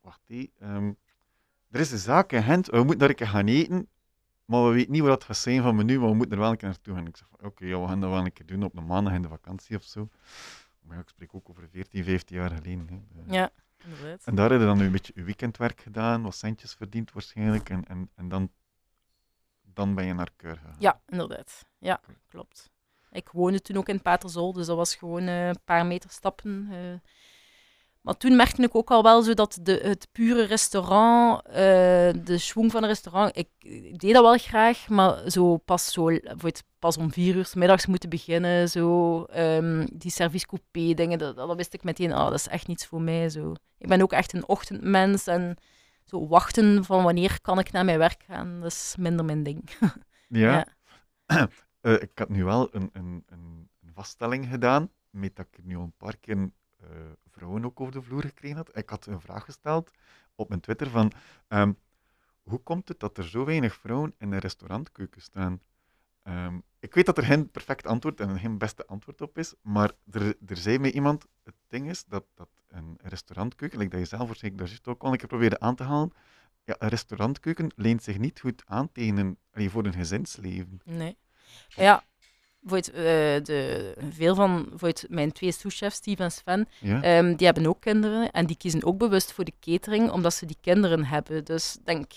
wacht ehm, er is een zaak in Gent, we moeten daar gaan eten, maar we weten niet wat het gaat zijn van menu, maar we moeten er wel een keer naartoe gaan. Ik zeg oké, we gaan dat wel een keer doen op een maandag in de vakantie of zo. Maar ik spreek ook over 14, 15 jaar geleden. Hè. Eh, Ja, inderdaad. En daar heb je dan een beetje je weekendwerk gedaan, wat centjes verdiend waarschijnlijk, en, en, en dan, dan ben je naar Keur gegaan. Ja, inderdaad. Ja, klopt. Ik woonde toen ook in Paterzol, dus dat was gewoon eh, een paar meter stappen. eh. Maar toen merkte ik ook al wel zo dat de, het pure restaurant, eh, de schwung van een restaurant, ik, ik deed dat wel graag, maar zo pas, zo, pas om vier uur 's middags moeten beginnen, zo, ehm, die service coupé dingen, dat, dat wist ik meteen, ah, dat is echt niets voor mij. Zo. Ik ben ook echt een ochtendmens en zo wachten van wanneer kan ik naar mijn werk gaan, dat is minder mijn ding. (laughs) Ja. (clears throat) Eh, ik had nu wel een, een, een, vaststelling gedaan, met dat ik nu een paar keer eh, vrouwen ook over de vloer gekregen had. Ik had een vraag gesteld op mijn Twitter van, ehm, hoe komt het dat er zo weinig vrouwen in een restaurantkeuken staan? Ehm, ik weet dat er geen perfect antwoord en geen beste antwoord op is, maar er, er zei mij iemand, het ding is dat, dat een restaurantkeuken, like dat je zelf zeker daar juist ook al een keer probeerde aan te halen, ja, een restaurantkeuken leent zich niet goed aan tegen een, voor een gezinsleven. Nee. Ja, voor het, eh, de, veel van voor het, mijn twee souschefs, Steve en Sven, Ja? ehm, die hebben ook kinderen en die kiezen ook bewust voor de catering, omdat ze die kinderen hebben. Dus denk,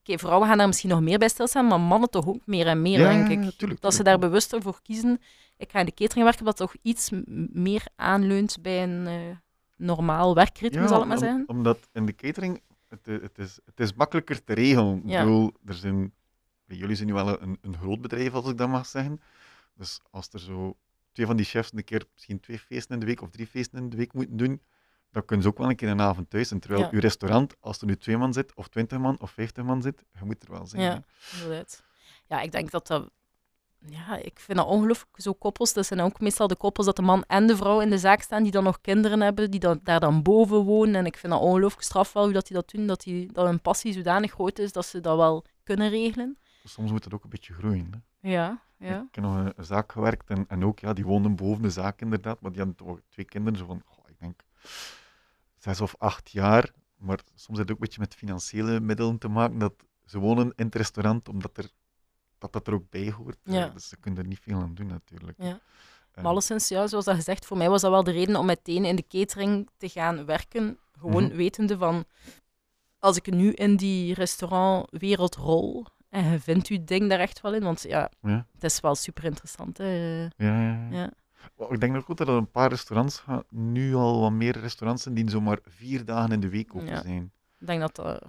oké, vrouwen gaan daar misschien nog meer bij stilstaan, maar mannen toch ook meer en meer, Ja, denk ik. tuurlijk, dat ze daar bewuster voor kiezen. Ik ga in de catering werken, wat toch iets meer aanleunt bij een eh, normaal werkritme, zal ik maar om- zeggen. Omdat in de catering, het, i- het, is, het is makkelijker te regelen. Ik bedoel, er zijn, jullie zijn nu wel een, een groot bedrijf, als ik dat mag zeggen. Dus als er zo twee van die chefs een keer misschien twee feesten in de week of drie feesten in de week moeten doen, dan kunnen ze ook wel een keer een avond thuis zijn. Terwijl Ja. uw restaurant, als er nu twee man zit, of twintig man, of vijftig man zit, je moet er wel zijn. Ja. Inderdaad. Ja, ik denk dat dat... Ja, ik vind dat ongelooflijk, zo koppels. Dat zijn ook meestal de koppels dat de man en de vrouw in de zaak staan, die dan nog kinderen hebben, die dan, daar dan boven wonen. En ik vind dat ongelooflijk straf wel hoe dat die dat doen, dat, die, dat hun passie zodanig groot is dat ze dat wel kunnen regelen. Soms moet het ook een beetje groeien. Hè. Ja, ja. Ik heb nog een, een zaak gewerkt en, en ook, ja, die woonden boven de zaak inderdaad, maar die hadden toch twee kinderen, zo van, goh, ik denk, zes of acht jaar. Maar soms heeft het ook een beetje met financiële middelen te maken, dat ze wonen in het restaurant, omdat er, dat, dat er ook bij hoort. Ja. Dus ze kunnen er niet veel aan doen, natuurlijk. Ja. Maar alleszins, ja, zoals dat gezegd, voor mij was dat wel de reden om meteen in de catering te gaan werken. Gewoon Mhm. wetende van, als ik nu in die restaurantwereld rol, en je vindt je ding daar echt wel in, want ja, ja, het is wel super interessant. Hè. ja, ja, ja. Ik denk ook goed dat er een paar restaurants gaan, nu al wat meer restaurants zijn die zomaar vier dagen in de week open zijn. Ik denk dat dat...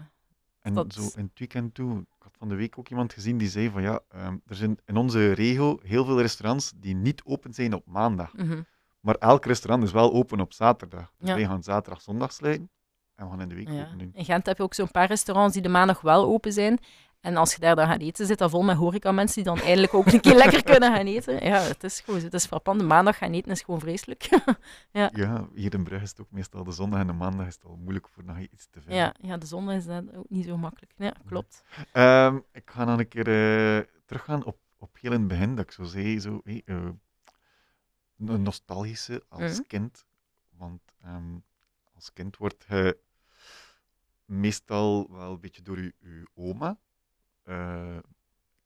En Dat- zo in het weekend toe, ik had van de week ook iemand gezien die zei van ja, ehm, er zijn in onze regio heel veel restaurants die niet open zijn op maandag. mhm. Maar elk restaurant is wel open op zaterdag. Dus wij gaan zaterdag, zondag sluiten en we gaan in de week open doen. In Gent heb je ook zo'n paar restaurants die de maandag wel open zijn. En als je daar dan gaat eten, zit dat vol met horeca-mensen die dan eindelijk ook een keer lekker (laughs) kunnen gaan eten. Ja, het is gewoon, het is frappant. De maandag gaan eten is gewoon vreselijk. (laughs) Ja, hier in Brugge is het ook meestal de zondag en de maandag is het al moeilijk voor nog iets te vinden. ja, ja, de zondag is dat ook niet zo makkelijk. Ja, klopt. Ehm, ik ga dan een keer eh, teruggaan op, op heel in het begin, dat ik zo zei, zo, hey, eh, een nostalgische als Mhm. kind. Want ehm, als kind wordt je meestal wel een beetje door je, je oma eh,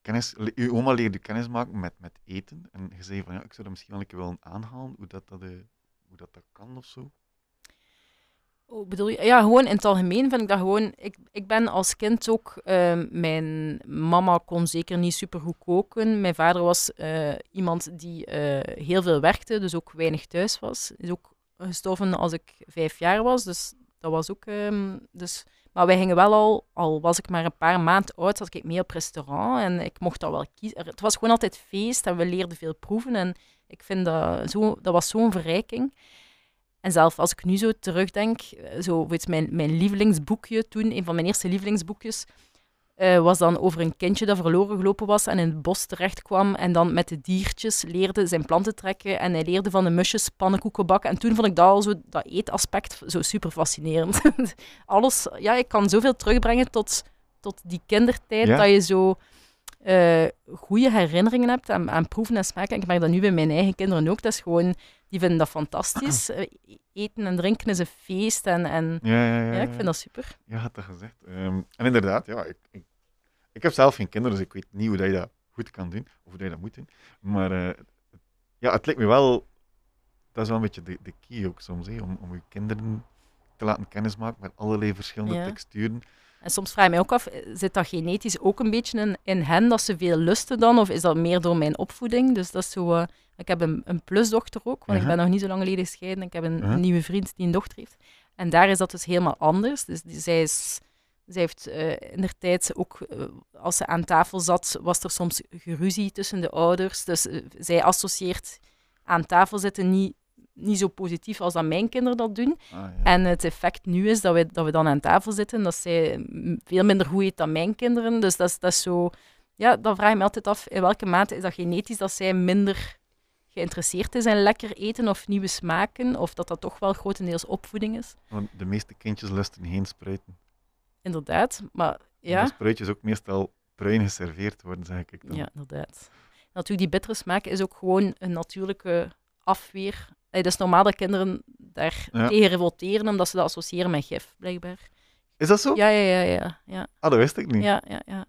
kennis, je oma leerde kennis maken met, met eten. En je zei van, ja, ik zou dat misschien wel een keer willen aanhalen, hoe dat, dat, eh, hoe dat, dat kan of zo. Oh, bedoel je? Ja, gewoon in het algemeen vind ik dat gewoon... Ik, ik ben als kind ook... ehm, mijn mama kon zeker niet super goed koken. Mijn vader was eh, iemand die heel veel werkte, dus ook weinig thuis was. Is ook gestorven als ik vijf jaar was, dus dat was ook... ehm, dus, maar wij gingen wel al... Al was ik maar een paar maanden oud, zat ik mee op restaurant en ik mocht dat wel kiezen. Het was gewoon altijd feest en we leerden veel proeven en ik vind dat... Zo, dat was zo'n verrijking. En zelf als ik nu zo terugdenk, eh, zo, weet, mijn, mijn lievelingsboekje toen, een van mijn eerste lievelingsboekjes, eh, was dan over een kindje dat verloren gelopen was en in het bos terecht kwam en dan met de diertjes leerde zijn planten trekken en hij leerde van de musjes pannenkoeken bakken. En toen vond ik dat al zo, dat eetaspect zo super fascinerend. (laughs) Alles, ja, ik kan zoveel terugbrengen tot, tot die kindertijd, Ja. dat je zo eh goede herinneringen hebt aan, aan proeven en smaken. Ik merk dat nu bij mijn eigen kinderen ook. Dat is gewoon, die vinden dat fantastisch. (clears throat) Eh, Eten en drinken is een feest en, en Ja, ja, ja. ja, ik vind dat super. Ja, had dat gezegd. Ehm, en inderdaad, ja, ik, ik, ik heb zelf geen kinderen, dus ik weet niet hoe dat je dat goed kan doen, of hoe dat je dat moet doen. Maar eh, ja, het lijkt me wel, dat is wel een beetje de, de key ook soms, hè, om, om je kinderen te laten kennismaken met allerlei verschillende texturen. En soms vraag ik mij ook af, zit dat genetisch ook een beetje in, in hen, dat ze veel lusten dan? Of is dat meer door mijn opvoeding? Dus dat is zo... eh, ik heb een, een plusdochter ook, want ik Ja. ben nog niet zo lang geleden gescheiden. Ik heb een, een nieuwe vriend die een dochter heeft. En daar is dat dus helemaal anders. Dus die, zij, is, zij heeft eh in de tijd ook, eh, als ze aan tafel zat, was er soms geruzie tussen de ouders. Dus zij associeert aan tafel zitten niet, niet zo positief als dat mijn kinderen dat doen. Ah, ja. En het effect nu is dat we, dat we dan aan tafel zitten, dat zij veel minder goed eet dan mijn kinderen. Dus dat is, dat is zo... Ja, dan vraag ik me altijd af, in welke mate is dat genetisch dat zij minder geïnteresseerd is in lekker eten of nieuwe smaken, of dat dat toch wel grotendeels opvoeding is. Want de meeste kindjes lusten geen spruiten. Inderdaad, maar En ja, De spruitjes ook meestal bruin geserveerd worden, zeg ik dan. ja inderdaad. Natuurlijk, die bittere smaak is ook gewoon een natuurlijke afweer. Het is normaal dat kinderen daar Ja. tegen revolteren, omdat ze dat associëren met gif, blijkbaar. Is dat zo? Ja, ja, ja, ja. ja. Ah, dat wist ik niet. Ja, ja, ja.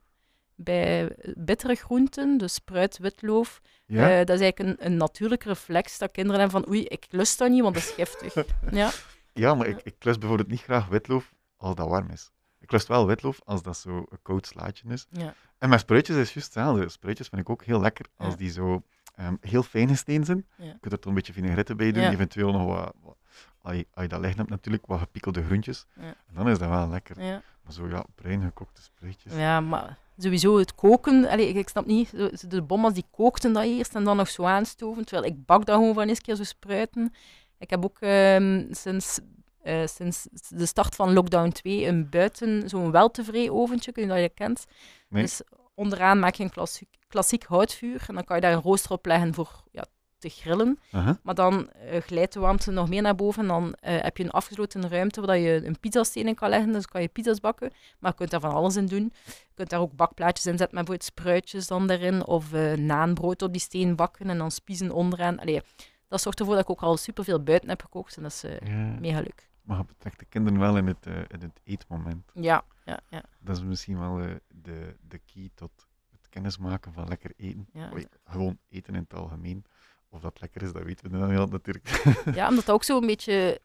Bij bittere groenten, dus spruit, witloof, Ja? eh, dat is eigenlijk een, een natuurlijke reflex dat kinderen hebben van oei, ik lust dat niet, want dat is giftig. (laughs) ja, Ja, maar ik, ik lust bijvoorbeeld niet graag witloof als dat warm is. Ik lust wel witloof als dat zo een koud slaatje is. ja, En met spruitjes is het juist hetzelfde. Spruitjes vind ik ook heel lekker als die zo ehm, heel fijn gesneden zijn. Ja. Je kunt er toch een beetje vinaigrette bij doen, Ja. eventueel nog wat, wat als, je, als je dat liggen hebt natuurlijk, wat gepikkelde groentjes. Ja. En dan is dat wel lekker. Maar zo ja, bruin gekookte spruitjes. ja, maar sowieso het koken, allee, ik, snap niet, de bommas die kookten dat eerst en dan nog zo aanstoven, terwijl ik bak dat gewoon van eens keer zo spruiten. Ik heb ook ehm, sinds, eh, sinds de start van lockdown 2 een buiten, zo'n weltevree oventje, kun je dat je kent. Nee. Dus onderaan maak je een klassiek, klassiek houtvuur en dan kan je daar een rooster op leggen voor ja, te grillen. Maar dan eh, glijdt de warmte nog meer naar boven en dan eh, heb je een afgesloten ruimte waar je een pizzasteen in kan leggen. Dus kan je pizza's bakken, maar je kunt daar van alles in doen. Je kunt daar ook bakplaatjes in zetten met bijvoorbeeld spruitjes dan erin of eh naanbrood op die steen bakken en dan spiezen onderaan. Allee, dat zorgt ervoor dat ik ook al superveel buiten heb gekookt en dat is Ja. mega leuk. Maar je betrekt de kinderen wel in het, eh, in het eetmoment. Ja, ja, ja. Dat is misschien wel eh, de, de key tot het kennismaken van lekker eten. Ja. Gewoon eten in het algemeen. Of dat lekker is, dat weten we dan wel natuurlijk. (laughs) Ja, omdat dat ook zo een beetje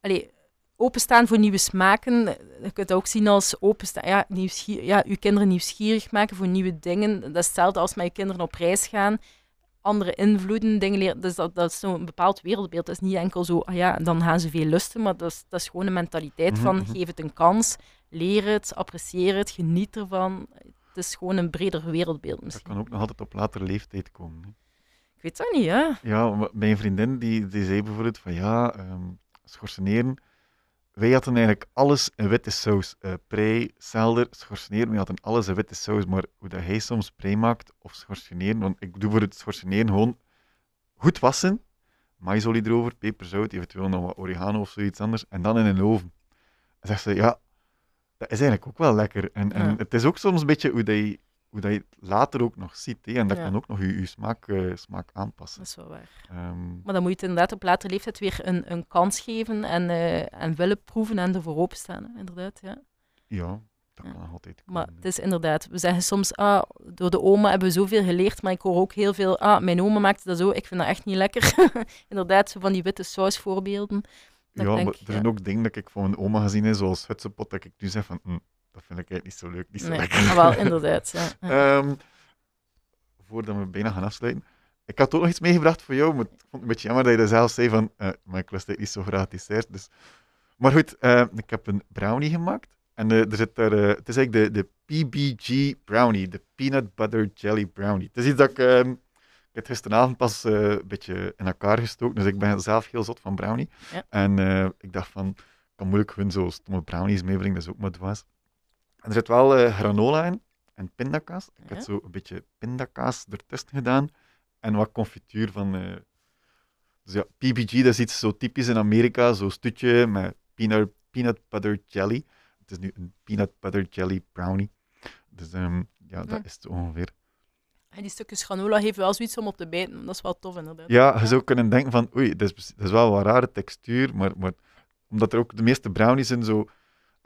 allee, openstaan voor nieuwe smaken. Je kunt dat ook zien als openstaan, ja, nieuwsgier, ja, je kinderen nieuwsgierig maken voor nieuwe dingen. Dat is hetzelfde als met je kinderen op reis gaan. Andere invloeden, dingen leren. Dus dat, dat is zo'n bepaald wereldbeeld. Dat is niet enkel zo, ah ja, dan gaan ze veel lusten, maar dat is, dat is gewoon een mentaliteit Mhm, van mhm. geef het een kans, leer het, apprecieer het, geniet ervan. Het is gewoon een breder wereldbeeld Dat misschien. kan ook nog altijd op latere leeftijd komen. Hè. Ik weet dat niet, ja. Ja, mijn vriendin die, die zei bijvoorbeeld van ja, ehm schorseneren. Wij hadden eigenlijk alles in witte saus. eh prei, selder, schorseneren. Wij hadden alles in witte saus. Maar hoe dat hij soms prei maakt of schorseneren, want ik doe voor het schorseneren gewoon goed wassen, maisolie erover, peperzout, eventueel nog wat oregano of zoiets anders, en dan in een oven. En zegt ze, ja, dat is eigenlijk ook wel lekker. En, en Ja. het is ook soms een beetje hoe dat je, hoe dat je het later ook nog ziet. Hè? En dat Ja. kan ook nog je, je smaak, eh, smaak aanpassen. Dat is wel waar. Ehm, Maar dan moet je het inderdaad op latere leeftijd weer een, een kans geven en, eh, en willen proeven en ervoor openstaan. Hè? Inderdaad, ja. Ja, dat Ja. kan nog altijd Maar komen, het is inderdaad, we zeggen soms, ah, door de oma hebben we zoveel geleerd, maar ik hoor ook heel veel, ah, mijn oma maakte dat zo, ik vind dat echt niet lekker. (laughs) inderdaad, zo van die witte sausvoorbeelden. dat Ja, denk, maar er zijn ook dingen dat ik van mijn oma gezien heb, zoals hutsepot, dat ik nu zeg van, "Hm, dat vind ik eigenlijk niet zo leuk, niet zo Nee, lekker. maar wel, (laughs) inderdaad. Ja. Ehm, voordat we bijna gaan afsluiten. Ik had ook nog iets meegebracht voor jou, maar ik vond het een beetje jammer dat je dat zelf zei van, eh, maar ik lust niet zo graag dessert. Dus. Maar goed, eh, ik heb een brownie gemaakt. En eh, er zit daar, het is eigenlijk de, de PBG brownie, de Peanut Butter Jelly Brownie. Het is iets dat ik, ehm, ik heb gisteravond pas een beetje in elkaar gestoken, dus ik ben zelf heel zot van brownie. Ja. En ik dacht van, ik kan moeilijk gewoon zo stomme brownies meebrengen, dat is ook maar dwaas. En er zit wel eh, granola in en pindakaas. Ik Ja. heb zo een beetje pindakaas ertussen gedaan en wat confituur van... eh, dus ja, PBG, dat is iets zo typisch in Amerika, zo'n stutje met peanut, peanut butter jelly. Het is nu een peanut butter jelly brownie. Dus ehm, ja, dat is het ongeveer. En die stukjes granola geven wel zoiets om op te bijten. Dat is wel tof, inderdaad. Ja, je zou kunnen denken van, oei, dat is, dat is wel een rare textuur, maar, maar omdat er ook de meeste brownies zijn zo...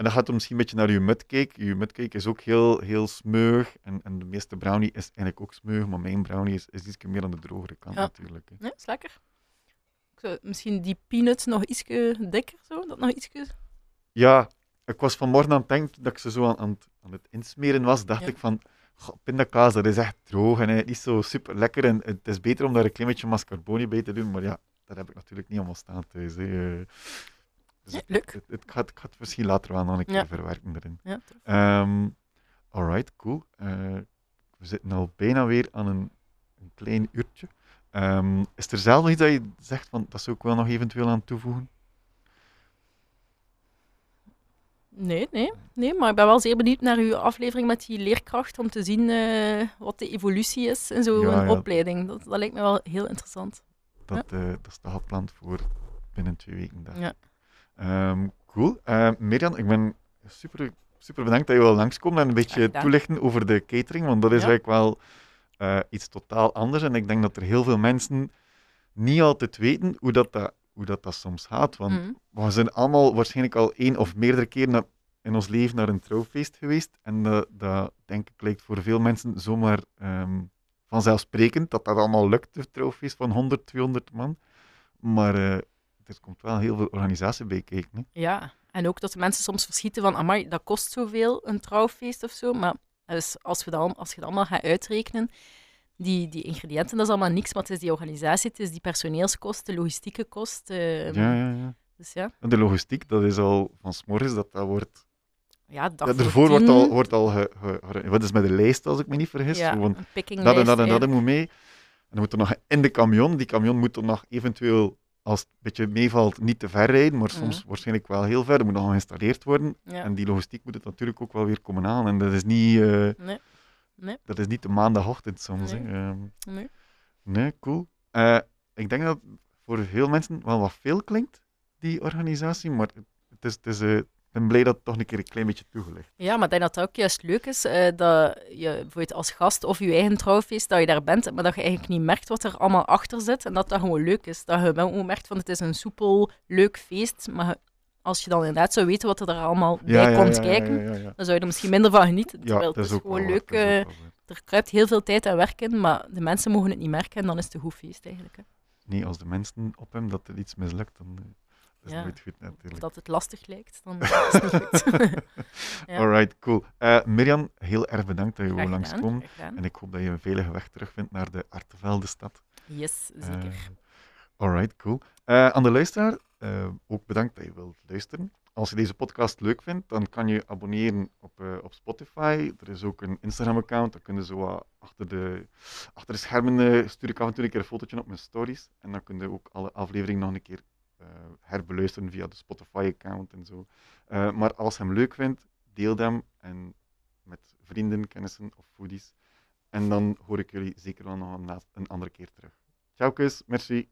En dat gaat misschien een beetje naar je mudcake. Je mudcake is ook heel, heel smeug. En, en de meeste brownie is eigenlijk ook smeug, maar mijn brownie is, is iets meer aan de drogere kant Ja. natuurlijk. hè. Nee, is lekker. Ik zou misschien die peanuts nog iets dikker, zo, dat nog ietsje... Ja, ik was vanmorgen aan het denken dat ik ze zo aan, aan, het, aan het insmeren was. Dacht Ja. ik van, goh, pindakaas, dat is echt droog en eh, niet zo super lekker. En het is beter om daar een klein beetje mascarpone bij te doen. Maar ja, dat heb ik natuurlijk niet allemaal staan thuis. hè. Dus Ja, het- leuk. Het, ik ga het misschien later wel nog een keer Ja. verwerken erin. Ja. Ehm alright, cool. Eh, we zitten al bijna weer aan een, een klein uurtje. Ehm, is er zelf nog iets dat je zegt van dat zou ik wel nog eventueel aan toevoegen? Nee, nee, nee, maar ik ben wel zeer benieuwd naar uw aflevering met die leerkracht om te zien eh, wat de evolutie is in zo'n Ja, ja. opleiding. Dat, dat lijkt me wel heel interessant. Dat, eh, dat staat gepland voor binnen twee weken. Daar. Ja. Ehm, cool. Eh Mirjam, ik ben super, super bedankt dat je wil langskomen en een beetje toelichten over de catering, want dat is Ja. eigenlijk wel eh, iets totaal anders. En ik denk dat er heel veel mensen niet altijd weten hoe dat, dat, hoe dat, dat soms gaat. Want Mhm. we zijn allemaal waarschijnlijk al één of meerdere keer na- in ons leven naar een trouwfeest geweest. En dat, dat denk ik lijkt voor veel mensen zomaar ehm, vanzelfsprekend dat dat allemaal lukt, een trouwfeest van 100, 200 man. Maar eh, er komt wel heel veel organisatie bij kijken. Hè. Ja, en ook dat de mensen soms verschieten van, amai, dat kost zoveel, een trouwfeest of zo. Maar dus als, we dat, al- als je dat allemaal gaat uitrekenen, die, die ingrediënten, dat is allemaal niks, maar het is die organisatie, het is die personeelskosten, logistieke kosten. ehm, Ja, ja, ja. Dus ja, En de logistiek, dat is al van s'morgens dat dat wordt. ja dag Ja, ervoor wordt al, wordt al ge, ge- ge- wat is met de lijst, als ik me niet vergis. ja, picking dat en dat en dat moet mee. En dan moet er nog in de camion. Die camion moet er nog eventueel, als het een beetje meevalt, niet te ver rijden, maar soms Mhm. waarschijnlijk wel heel ver. Dat moet nog geïnstalleerd worden. Ja. En die logistiek moet het natuurlijk ook wel weer komen aan. En dat is niet, eh, Nee. Nee. dat is niet de maandagochtend soms. Nee. Hè. Ehm, Nee. nee, cool. Eh, ik denk dat voor veel mensen wel wat veel klinkt, die organisatie. Maar het is, het is, ik ben blij dat het toch een keer een klein beetje toegelicht Ja, maar ik denk dat het ook juist leuk is eh, dat je bijvoorbeeld als gast of je eigen trouwfeest, dat je daar bent, maar dat je eigenlijk niet merkt wat er allemaal achter zit en dat dat gewoon leuk is. Dat je wel gewoon merkt van het is een soepel, leuk feest, maar als je dan inderdaad zou weten wat er daar allemaal bij komt kijken, Ja, ja, ja. dan zou je er misschien minder van genieten. Ja, Terwijl dat het is is gewoon leuk, is eh, er kruipt heel veel tijd en werk in, maar de mensen mogen het niet merken en dan is het een goed feest eigenlijk. Hè. Nee, als de mensen op hem dat er iets mislukt, dan is Ja. het nooit goed Of natuurlijk. dat het lastig lijkt, dan (laughs) is het niet goed. (laughs) Ja. Alright, cool. Eh Mirjam, heel erg bedankt dat je graag gedaan. En ik hoop dat je een veilige weg terugvindt naar de Artevelde-stad. Yes, zeker. Eh, alright, cool. Eh, aan de luisteraar, ook bedankt dat je wilt luisteren. Als je deze podcast leuk vindt, dan kan je abonneren op, op Spotify. Er is ook een Instagram-account, daar kun je zo wat achter de, achter de schermen stuur ik af en toe een keer een fotootje op mijn stories. En dan kun je ook alle afleveringen nog een keer herbeluisteren via de Spotify-account en zo. Eh, maar als je hem leuk vindt, deel hem en met vrienden, kennissen of foodies. En dan hoor ik jullie zeker wel nog een, een andere keer terug. Ciao, kus, merci.